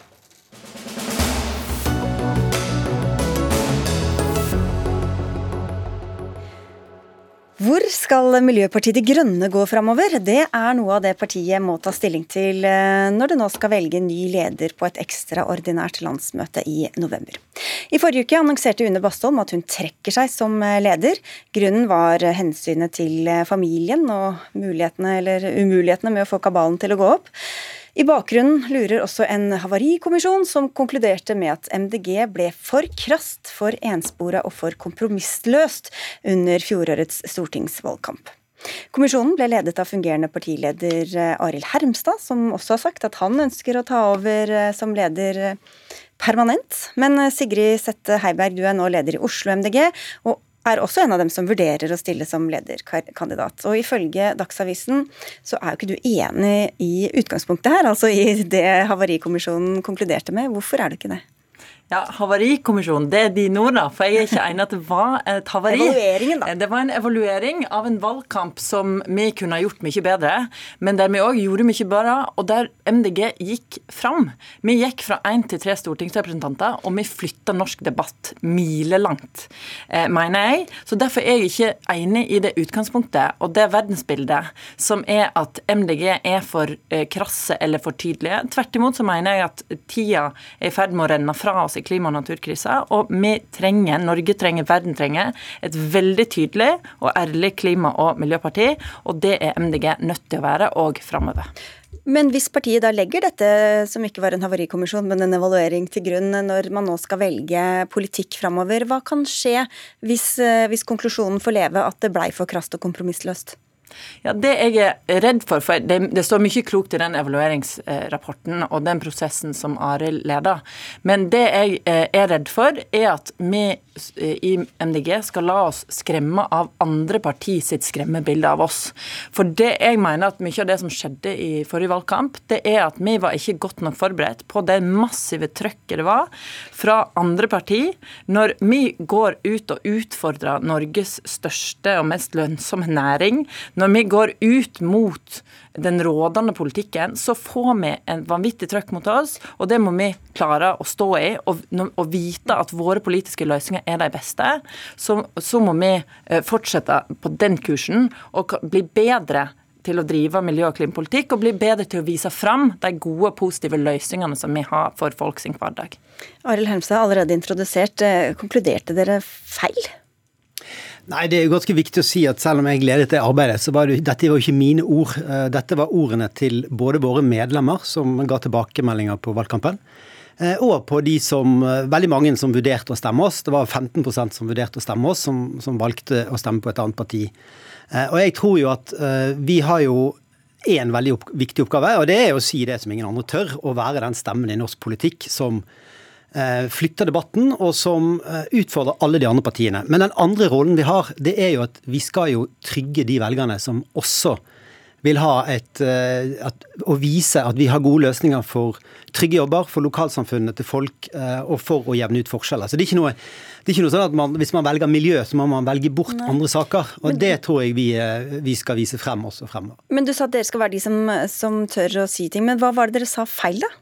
Hvor skal Miljøpartiet De Grønne gå framover? Det er noe av det partiet må ta stilling til når det nå skal velge ny leder på et ekstraordinært landsmøte i november. I forrige uke annonserte Une Bastholm at hun trekker seg som leder. Grunnen var hensynet til familien og mulighetene eller umulighetene med å få kabalen til å gå opp. I bakgrunnen lurer også en havarikommisjon som konkluderte med at MDG ble for krast, for enspora og for kompromissløst under fjorårets stortingsvalgkamp. Kommisjonen ble ledet av fungerende partileder Arild Hermstad, som også har sagt at han ønsker å ta over som leder permanent. Men Sigrid Sette Heiberg, du er nå leder i Oslo MDG. og er også en av dem som vurderer å stille som lederkandidat. Og ifølge Dagsavisen så er jo ikke du enig i utgangspunktet her, altså i det Havarikommisjonen konkluderte med. Hvorfor er du ikke det? Ja, Havarikommisjonen, det er dine ord, da. For jeg er ikke enig at det var et havari. Evalueringen, da. Det var en evaluering av en valgkamp som vi kunne ha gjort mye bedre, men der vi òg gjorde mye bedre, og der MDG gikk fram. Vi gikk fra én til tre stortingsrepresentanter, og vi flytta norsk debatt milelangt, eh, mener jeg. Så derfor er jeg ikke enig i det utgangspunktet og det verdensbildet som er at MDG er for eh, krasse eller for tydelige. Tvert imot så mener jeg at tida er i ferd med å renne fra oss i klima- og naturkrisa. Og vi trenger, Norge trenger, verden trenger, et veldig tydelig og ærlig klima- og miljøparti. Og det er MDG nødt til å være òg framover. Men hvis partiet da legger dette, som ikke var en havarikommisjon, men en evaluering til grunn når man nå skal velge politikk framover, hva kan skje hvis, eh, hvis konklusjonen får leve at det blei for krast og kompromissløst? Ja, Det jeg er redd for, for det, det står mye klokt i den evalueringsrapporten og den prosessen som Arild leder, men det jeg eh, er redd for, er at vi eh, i MDG skal la oss skremme av andre parti sitt skremmebilde av oss. For det jeg mener at mye av det som skjedde i forrige valgkamp, det er at vi var ikke godt nok forberedt på det massive trøkket det var fra andre parti når vi går ut og utfordrer Norges største og mest lønnsomme næring når vi går ut mot den rådende politikken, så får vi en vanvittig trøkk mot oss, og det må vi klare å stå i. Og, og vite at våre politiske løsninger er de beste. Så, så må vi eh, fortsette på den kursen og bli bedre til å drive miljø- og klimapolitikk, og bli bedre til å vise fram de gode, positive løsningene som vi har for folk sin hverdag. Arild Hermstad, allerede introdusert. Eh, konkluderte dere feil? Nei, Det er jo ganske viktig å si at selv om jeg ledet det arbeidet, så var det, dette var jo ikke mine ord. Eh, dette var ordene til både våre medlemmer, som ga tilbakemeldinger på valgkampen, eh, og på de som, eh, veldig mange som vurderte å stemme oss. Det var 15% som vurderte å stemme oss, som, som valgte å stemme på et annet parti. Og jeg tror jo at vi har jo én veldig opp, viktig oppgave, og det er å si det som ingen andre tør. Å være den stemmen i norsk politikk som flytter debatten, og som eh, utfordrer alle de andre partiene. Men den andre rollen vi har, det er jo at vi skal jo trygge de velgerne som også vil ha et eh, at, Å vise at vi har gode løsninger for trygge jobber, for lokalsamfunnet til folk, og for å jevne ut forskjeller. Så det er ikke noe, det er ikke noe sånn at man, Hvis man velger miljø, så må man velge bort Nei. andre saker. Og Men, det tror jeg vi, vi, skal vise frem også fremover. Men du sa at dere skal være de som, som tør å si ting. Men hva var det dere sa feil, da?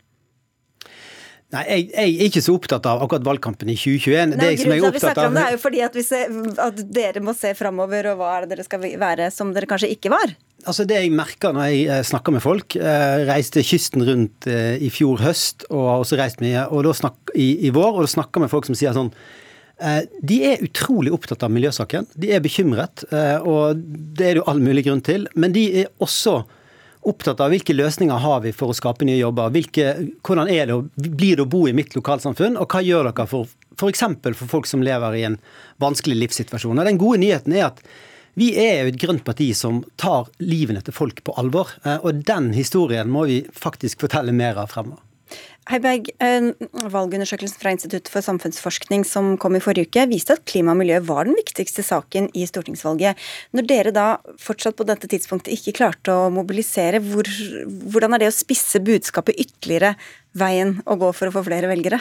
Nei, jeg, jeg, er ikke så opptatt av akkurat valgkampen i 2021. Nei, det som jeg er opptatt av... Det er jo fordi at, ser, at, dere må se framover, og hva er det dere skal være som dere kanskje ikke var? Altså Det jeg merker når jeg eh, snakker med folk Jeg eh, reiste kysten rundt eh, i fjor høst, og har også reist mye og da snak, i, i vår, og da snakker med folk som sier sånn de er utrolig opptatt av miljøsaken. De er bekymret, og det er det jo all mulig grunn til. Men de er også opptatt av hvilke løsninger har vi for å skape nye jobber. Hvilke, hvordan er det, blir det å bo i mitt lokalsamfunn, og hva gjør dere for f.eks. For, folk som lever i en vanskelig livssituasjon. Og Den gode nyheten er at vi er jo et grønt parti som tar livene til folk på alvor. Eh, og den historien må vi faktisk fortelle mer av fremover. Heiberg, valgundersøkelsen fra Institutt for samfunnsforskning som kom i forrige uke, viste at klima og miljø var den viktigste saken i stortingsvalget. Når dere da fortsatt på dette tidspunktet ikke klarte å mobilisere, hvor, hvordan er det å spisse budskapet ytterligere veien å gå for å få flere velgere?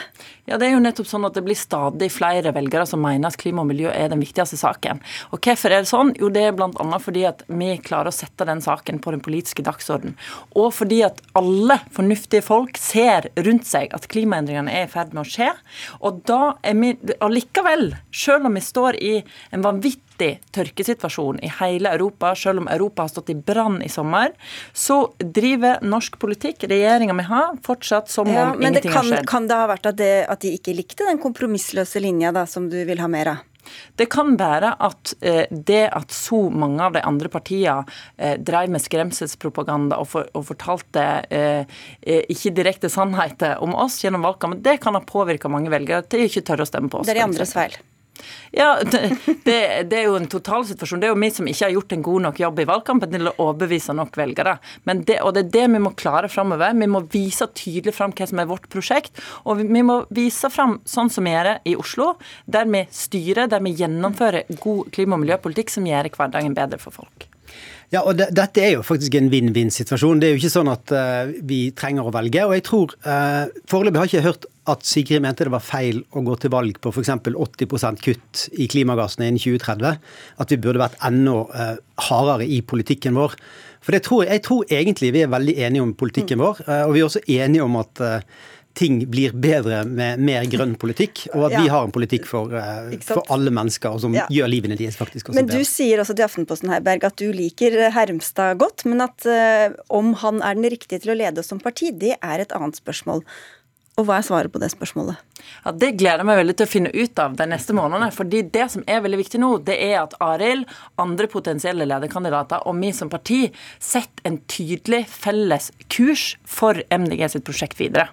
Ja, Det er jo nettopp sånn at det blir stadig flere velgere som mener at klima og miljø er den viktigste saken. Og Hvorfor er det sånn? Jo, det er bl.a. fordi at vi klarer å sette den saken på den politiske dagsordenen. Og fordi at alle fornuftige folk ser rundt seg at klimaendringene er i ferd med å skje. Og da er vi allikevel, selv om vi står i en vanvittig kraftig tørkesituasjon i hele Europa, selv om Europa har stått i brann i sommer, så driver norsk politikk, regjeringa vi har, fortsatt som ja, om ingenting kan, har skjedd. Kan det ha vært at, det, at de ikke likte den kompromissløse linja da, som du vil ha mer av? Det kan være at eh, det at så mange av de andre partiene eh, drev med skremselspropaganda og, for, og fortalte eh, eh ikke direkte sannheter om oss gjennom valgkampen, det kan ha påvirka mange velgere til ikke tørre å stemme på oss. Det er de andres feil. Ja, det, det, er jo en totalsituasjon. Det er jo vi som ikke har gjort en god nok jobb i valgkampen til å overbevise nok velgere. Men det, og det er det vi må klare framover. Vi må vise tydelig fram hva som er vårt prosjekt. Og vi må vise fram sånn som vi gjør det i Oslo, der vi styrer, der vi gjennomfører god klima- og miljøpolitikk som gjør hverdagen bedre for folk. Ja, og det, Dette er jo faktisk en vinn-vinn-situasjon. Det er jo ikke sånn at uh, vi trenger å velge. og jeg tror, uh, Foreløpig har jeg ikke hørt at Sigrid mente det var feil å gå til valg på f.eks. 80% kutt i klimagassene innen 2030. At vi burde vært enda uh, hardere i politikken vår. For det tror, Jeg tror egentlig vi er veldig enige om politikken vår, og vi er også enige om at ting blir bedre med mer grønn politikk, og at ja. vi har en politikk for, uh, for alle mennesker og som ja. gjør livene deres faktisk også Men bedre. Men du sier også til Aftenposten Heiberg at du liker Hermstad godt, men at uh, om han er den riktige til å lede oss som parti, det er et annet spørsmål. Og hva er svaret på det spørsmålet? Ja, Det gleder jeg meg veldig til å finne ut av de neste månedene. fordi det som er veldig viktig nå, det er at Arild, andre potensielle lederkandidater og vi som parti setter en tydelig felles kurs for MDG sitt prosjekt videre.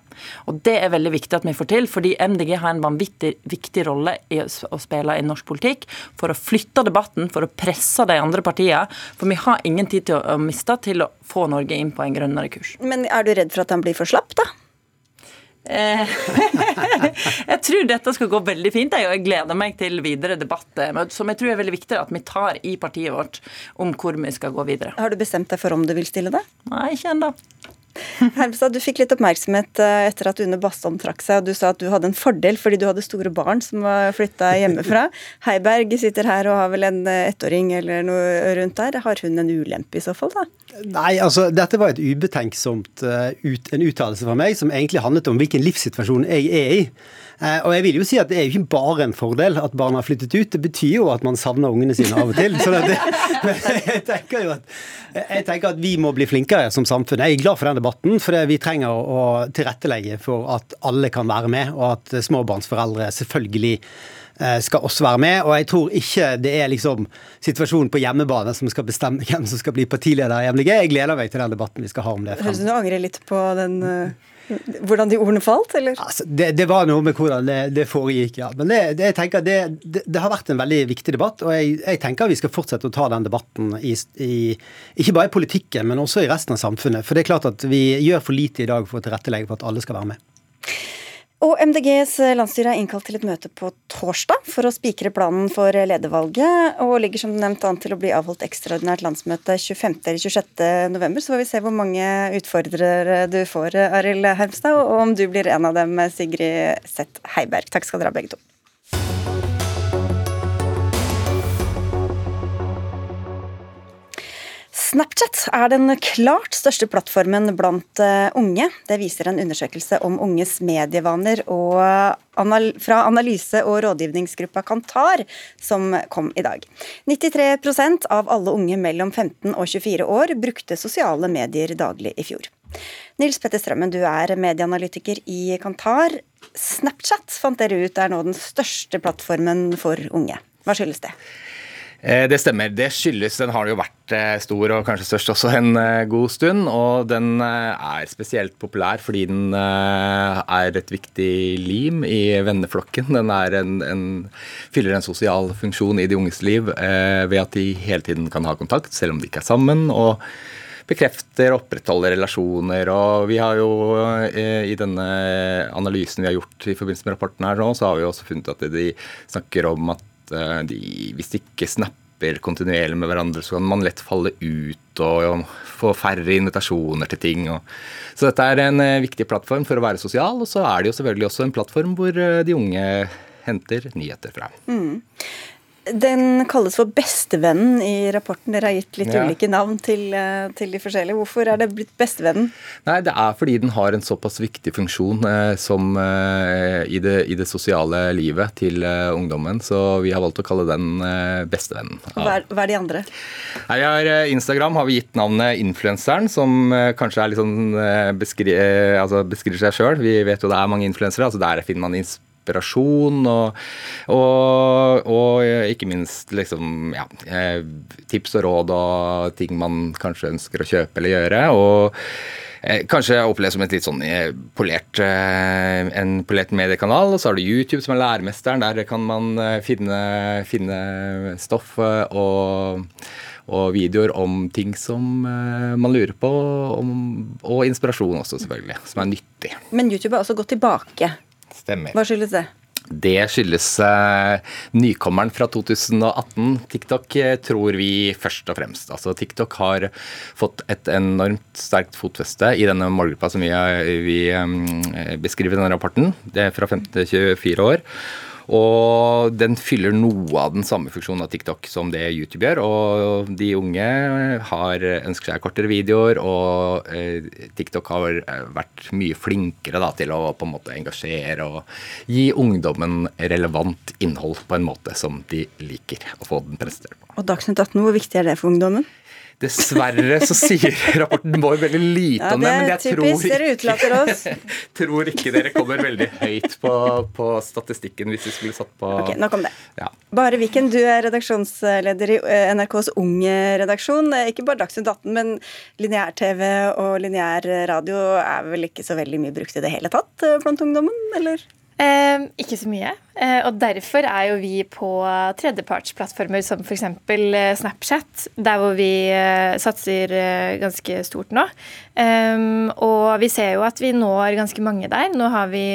Og Det er veldig viktig at vi får til, fordi MDG har en vanvittig viktig rolle i å spille i norsk politikk for å flytte debatten, for å presse de andre partiene. For vi har ingen tid til å miste til å få Norge inn på en grønnere kurs. Men er du redd for at han blir for slapp, da? Eh, jeg tror dette skal gå veldig fint, og jeg gleder meg til videre debatt. Eh, som jeg tror er veldig viktig at vi tar i partiet vårt om hvor vi skal gå videre. Har du bestemt deg for om du vil stille det? Nei, ikke ennå. Hermstad, du fikk litt oppmerksomhet eh, etter at Une Bastholm trakk seg, og du sa at du hadde en fordel fordi du hadde store barn som var flytta hjemmefra. Heiberg sitter her og har vel en ettåring eller noe rundt der. Har hun en ulempe i så fall, da? Nei, altså dette var et ubetenksomt uh, ut, en uttalelse fra meg som egentlig handlet om hvilken livssituasjon jeg er i. Uh, og jeg vil jo si at det er jo ikke bare en fordel at barna har flyttet ut. Det betyr jo at man savner ungene sine av og til. Så det, jeg, tenker jo at, jeg tenker at vi må bli flinkere som samfunn. Jeg er glad for den debatten, for vi trenger å tilrettelegge for at alle kan være med, og at småbarnsforeldre selvfølgelig skal også være med. Og jeg tror ikke det er liksom situasjonen på hjemmebane som skal bestemme hvem som skal bli partileder i MDG. Jeg gleder meg til den debatten vi skal ha om det. Høres ut som du angrer litt på den uh hvordan de ordene falt, eller? Altså, det, det, var noe med hvordan det, det foregikk, ja. Men det, det jeg tenker, det, har vært en veldig viktig debatt, og jeg, jeg, tenker vi skal fortsette å ta den debatten i, i, ikke bare i politikken, men også i resten av samfunnet. For det er klart at vi gjør for lite i dag for å tilrettelegge for at alle skal være med. Og MDGs landsstyre er innkalt til et møte på torsdag for å spikre planen for ledervalget, og ligger som nevnt an til å bli avholdt ekstraordinært landsmøte 25. eller 26. november. Så får vi se hvor mange utfordrere du får, Arild Hermstad, og om du blir en av dem, Sigrid Seth Heiberg. Takk skal dere ha, begge to. Snapchat er den klart største plattformen blant eh, unge. Det viser en undersøkelse om unges medievaner og fra analyse- og rådgivningsgruppa Kantar, som kom i dag. 93% av alle unge mellom 15 og 24 år brukte sosiale medier daglig i fjor. Nils Petter Strømmen, du er medieanalytiker i Kantar. Snapchat fant dere ut er nå den største plattformen for unge. Hva skyldes det? Eh, det stemmer. Det skyldes Den har jo vært eh, stor og kanskje størst også en eh, god stund. Og den er spesielt populær fordi den er et viktig lim i venneflokken. Den en, en, fyller en sosial funksjon i de unges liv ved at de hele tiden kan ha kontakt, selv om de ikke er sammen. og bekrefter og opprettholder relasjoner. og Vi har jo i denne analysen vi har gjort i forbindelse med rapporten her nå, så har vi også funnet at de snakker om at Eh, de, hvis de ikke snapper kontinuerlig med hverandre, så kan man lett falle ut og, og få færre invitasjoner til ting. Og. Så dette er en uh, viktig plattform for å være sosial, og så er det jo selvfølgelig også en plattform hvor uh, de unge henter nyheter fra. Mm. Den kalles for bestevennen i rapporten. Dere har gitt litt ja. ulike navn til, eh, til, de forskjellige. Hvorfor er det blitt bestevennen? Nei, Det er fordi den har en såpass viktig funksjon eh, som eh, i, det, i, det, sosiale livet til eh, ungdommen. Så vi har valgt å kalle den eh, bestevennen. Hva er, hva er, de andre? Nei, har, eh, Instagram har vi gitt navnet Influenseren, som kanskje er litt sånn beskri altså beskriver seg sjøl. Vi vet jo det er mange influensere. altså Der finner man inspirasjon inspirasjon og, og, og ikke minst liksom, ja, eh, tips og råd og ting man kanskje ønsker å kjøpe eller gjøre. og eh, Kanskje oppleves som et litt sånn eh, polert, en polert mediekanal. Og så har du YouTube som er læremesteren. Der kan man finne, finne stoff og, og, videoer om ting som man lurer på. Om, og inspirasjon også, selvfølgelig. Som er nyttig. Men YouTube har også gått tilbake Stemmer. Hva skyldes det? Det skyldes eh, nykommeren fra 2018, TikTok, eh, tror vi først og fremst. Altså TikTok har fått et enormt sterkt fotfeste i denne målgruppa som vi, vi um, beskriver i denne rapporten. Det er fra 15 til 24 år. Og den fyller noe av den samme funksjonen av TikTok som det YouTube gjør. Og de unge har ønsker seg kortere videoer, og eh, TikTok har vært mye flinkere da, til å på en måte engasjere og gi ungdommen relevant innhold på en måte som de liker å få den presentert på. Og Dagsnytt 18, hvor viktig er det for ungdommen? Dessverre så sier rapporten vår veldig lite om det. Men jeg typisk, dere utelater tror ikke dere kommer veldig høyt på, på, statistikken hvis vi skulle satt på Ok, Nok om det. Ja. Bare Viken, du er redaksjonsleder i eh, NRKs Unge redaksjon. Eh, ikke bare Dagsnytt 18, men lineær-TV og lineær radio er vel ikke så veldig mye brukt i det hele tatt eh, blant ungdommen, eller? Eh, ikke så mye. Eh, og derfor er jo vi på tredjepartsplattformer som f.eks. Eh, Snapchat, der hvor vi eh, satser eh, ganske stort nå. Um, og vi ser jo at vi når ganske mange der. Nå har vi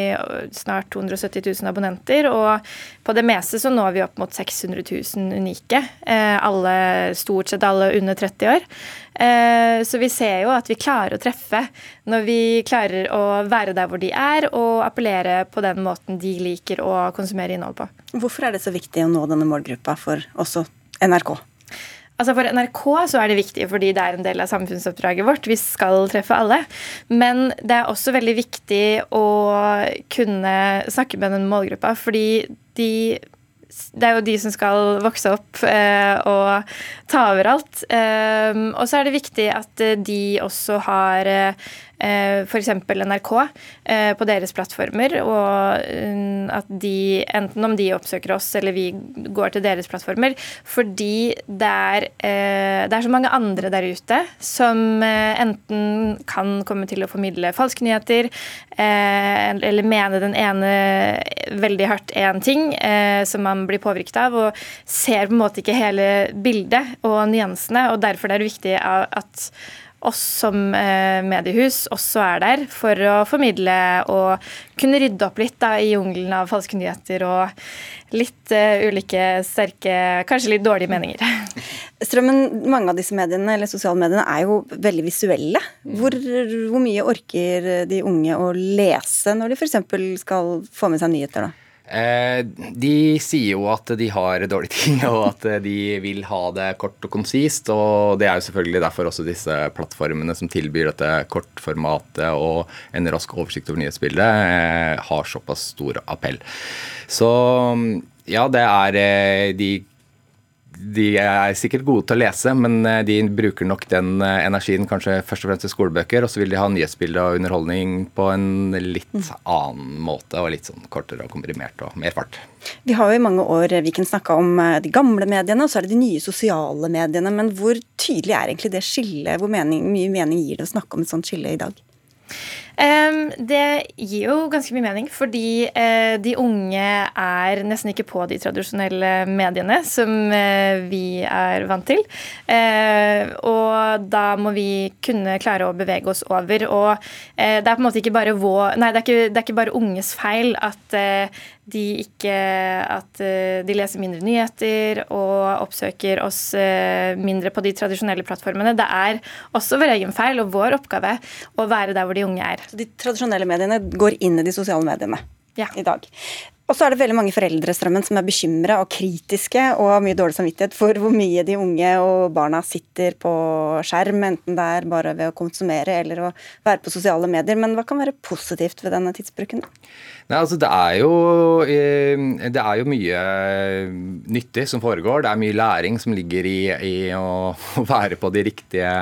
snart 270 000 abonnenter, og på det meste så når vi opp mot 600 000 unike. Eh, alle, stort sett alle under 30 år. Eh, så vi ser jo at vi klarer å treffe når vi klarer å være der hvor de er, og appellere på den måten de liker å konsumere innhold på. Hvorfor er det så viktig å nå denne målgruppa for også NRK? Altså For NRK så er det viktig fordi det er en del av samfunnsoppdraget vårt. Vi skal treffe alle. Men det er også veldig viktig å kunne snakke med den målgruppa, fordi de det er jo de som skal vokse opp eh, og ta over alt. Eh, og så er det viktig at de også har eh, Eh, f.eks. NRK eh, på deres plattformer, og mm, at de, enten om de oppsøker oss eller vi går til deres plattformer, fordi det er, eh, det er så mange andre der ute som enten kan komme til å formidle falske nyheter, eller mene den ene veldig hardt én ting som man blir påvirket av, og ser på en måte ikke hele bildet og nyansene, og derfor er det viktig at oss som eh, mediehus også er der for å formidle og kunne rydde opp litt da, i jungelen av falske nyheter og litt uh, ulike sterke, kanskje litt dårlige meninger. Strømmen, Mange av disse mediene eller sosiale mediene er jo veldig visuelle. Hvor, hvor mye orker de unge å lese når de f.eks. skal få med seg nyheter? da? Eh, de sier jo at de har dårlige ting, og at de vil ha det kort og konsist. Og det er jo selvfølgelig derfor også disse plattformene som tilbyr dette kortformatet og en rask oversikt over nyhetsbildet, eh, har såpass stor appell. Så ja, det er eh, de de er sikkert gode til å lese, men eh, de bruker nok den eh, energien kanskje først og fremst til skolebøker. Og så vil de ha nyhetsbilde og underholdning på en litt mm. annen måte, og litt sånn kortere og komprimert og mer fart. Vi har jo i mange år vi kan snakke om eh, de gamle mediene, og så er det de nye sosiale mediene. Men hvor tydelig er egentlig det skillet? Hvor mening, mye mening gir det å snakke om et sånt skille i dag? Det gir jo ganske mye mening, fordi eh, de unge er nesten ikke på de tradisjonelle mediene som eh, vi er vant til. Eh, og da må vi kunne klare å bevege oss over. Og det er på en måte ikke bare vår Nei, det er ikke, det er ikke bare unges feil at de ikke At de leser mindre nyheter og oppsøker oss mindre på de tradisjonelle plattformene. Det er også vår egen feil og vår oppgave å være der hvor de unge er. Så de tradisjonelle mediene går inn i de sosiale mediene ja. i dag. Og så er det veldig mange foreldrestrømmen som er bekymra og kritiske og har mye dårlig samvittighet for hvor mye de unge og barna sitter på skjerm, enten det er bare ved å konsumere eller å være på sosiale medier. Men hva kan være positivt ved denne tidsbruken? Nei, altså det er, jo, eh, det er jo mye nyttig som foregår. Det er mye læring som ligger i, i å være på de riktige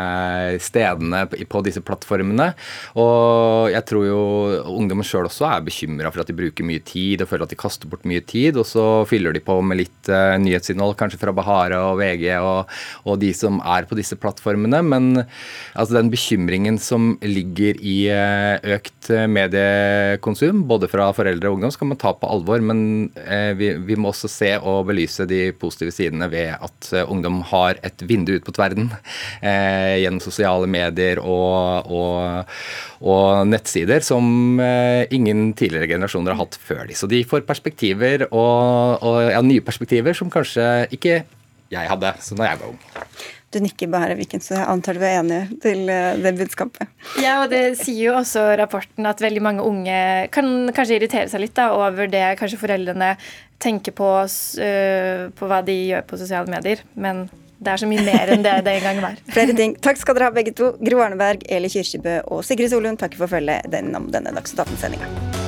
stedene på disse plattformene. Og jeg tror jo ungdommen sjøl også er bekymra for at de bruker mye tid og føler at de kaster bort mye tid. Og så fyller de på med litt uh, nyhetsinnhold, kanskje fra Bahare og VG og, og, de som er på disse plattformene. Men altså, den bekymringen som ligger i uh, økt mediekonsum, både fra foreldre og ungdom skal man ta på alvor, men eh, vi, vi, må også se og belyse de positive sidene ved at eh, ungdom har et vindu ut mot verden eh, gjennom sosiale medier og, og, og nettsider som ingen tidligere generasjoner har hatt før de. Så de får perspektiver og, og ja, nye perspektiver som kanskje ikke jeg hadde så når jeg var ung. Du nikker bare, Viken, så jeg antar du er enig til eh, det budskapet. Ja, og det sier jo også rapporten at veldig mange unge kan kanskje irritere seg litt da, over det kanskje foreldrene tenker på, uh, på hva de gjør på sosiale medier. Men det er så mye mer enn det det en gang var. Flere ting. Takk skal dere ha begge to. Gro Arneberg, Eli Kyrkjebø og Sigrid Solund takk for følget gjennom denne Dagsnytt 18-sendinga.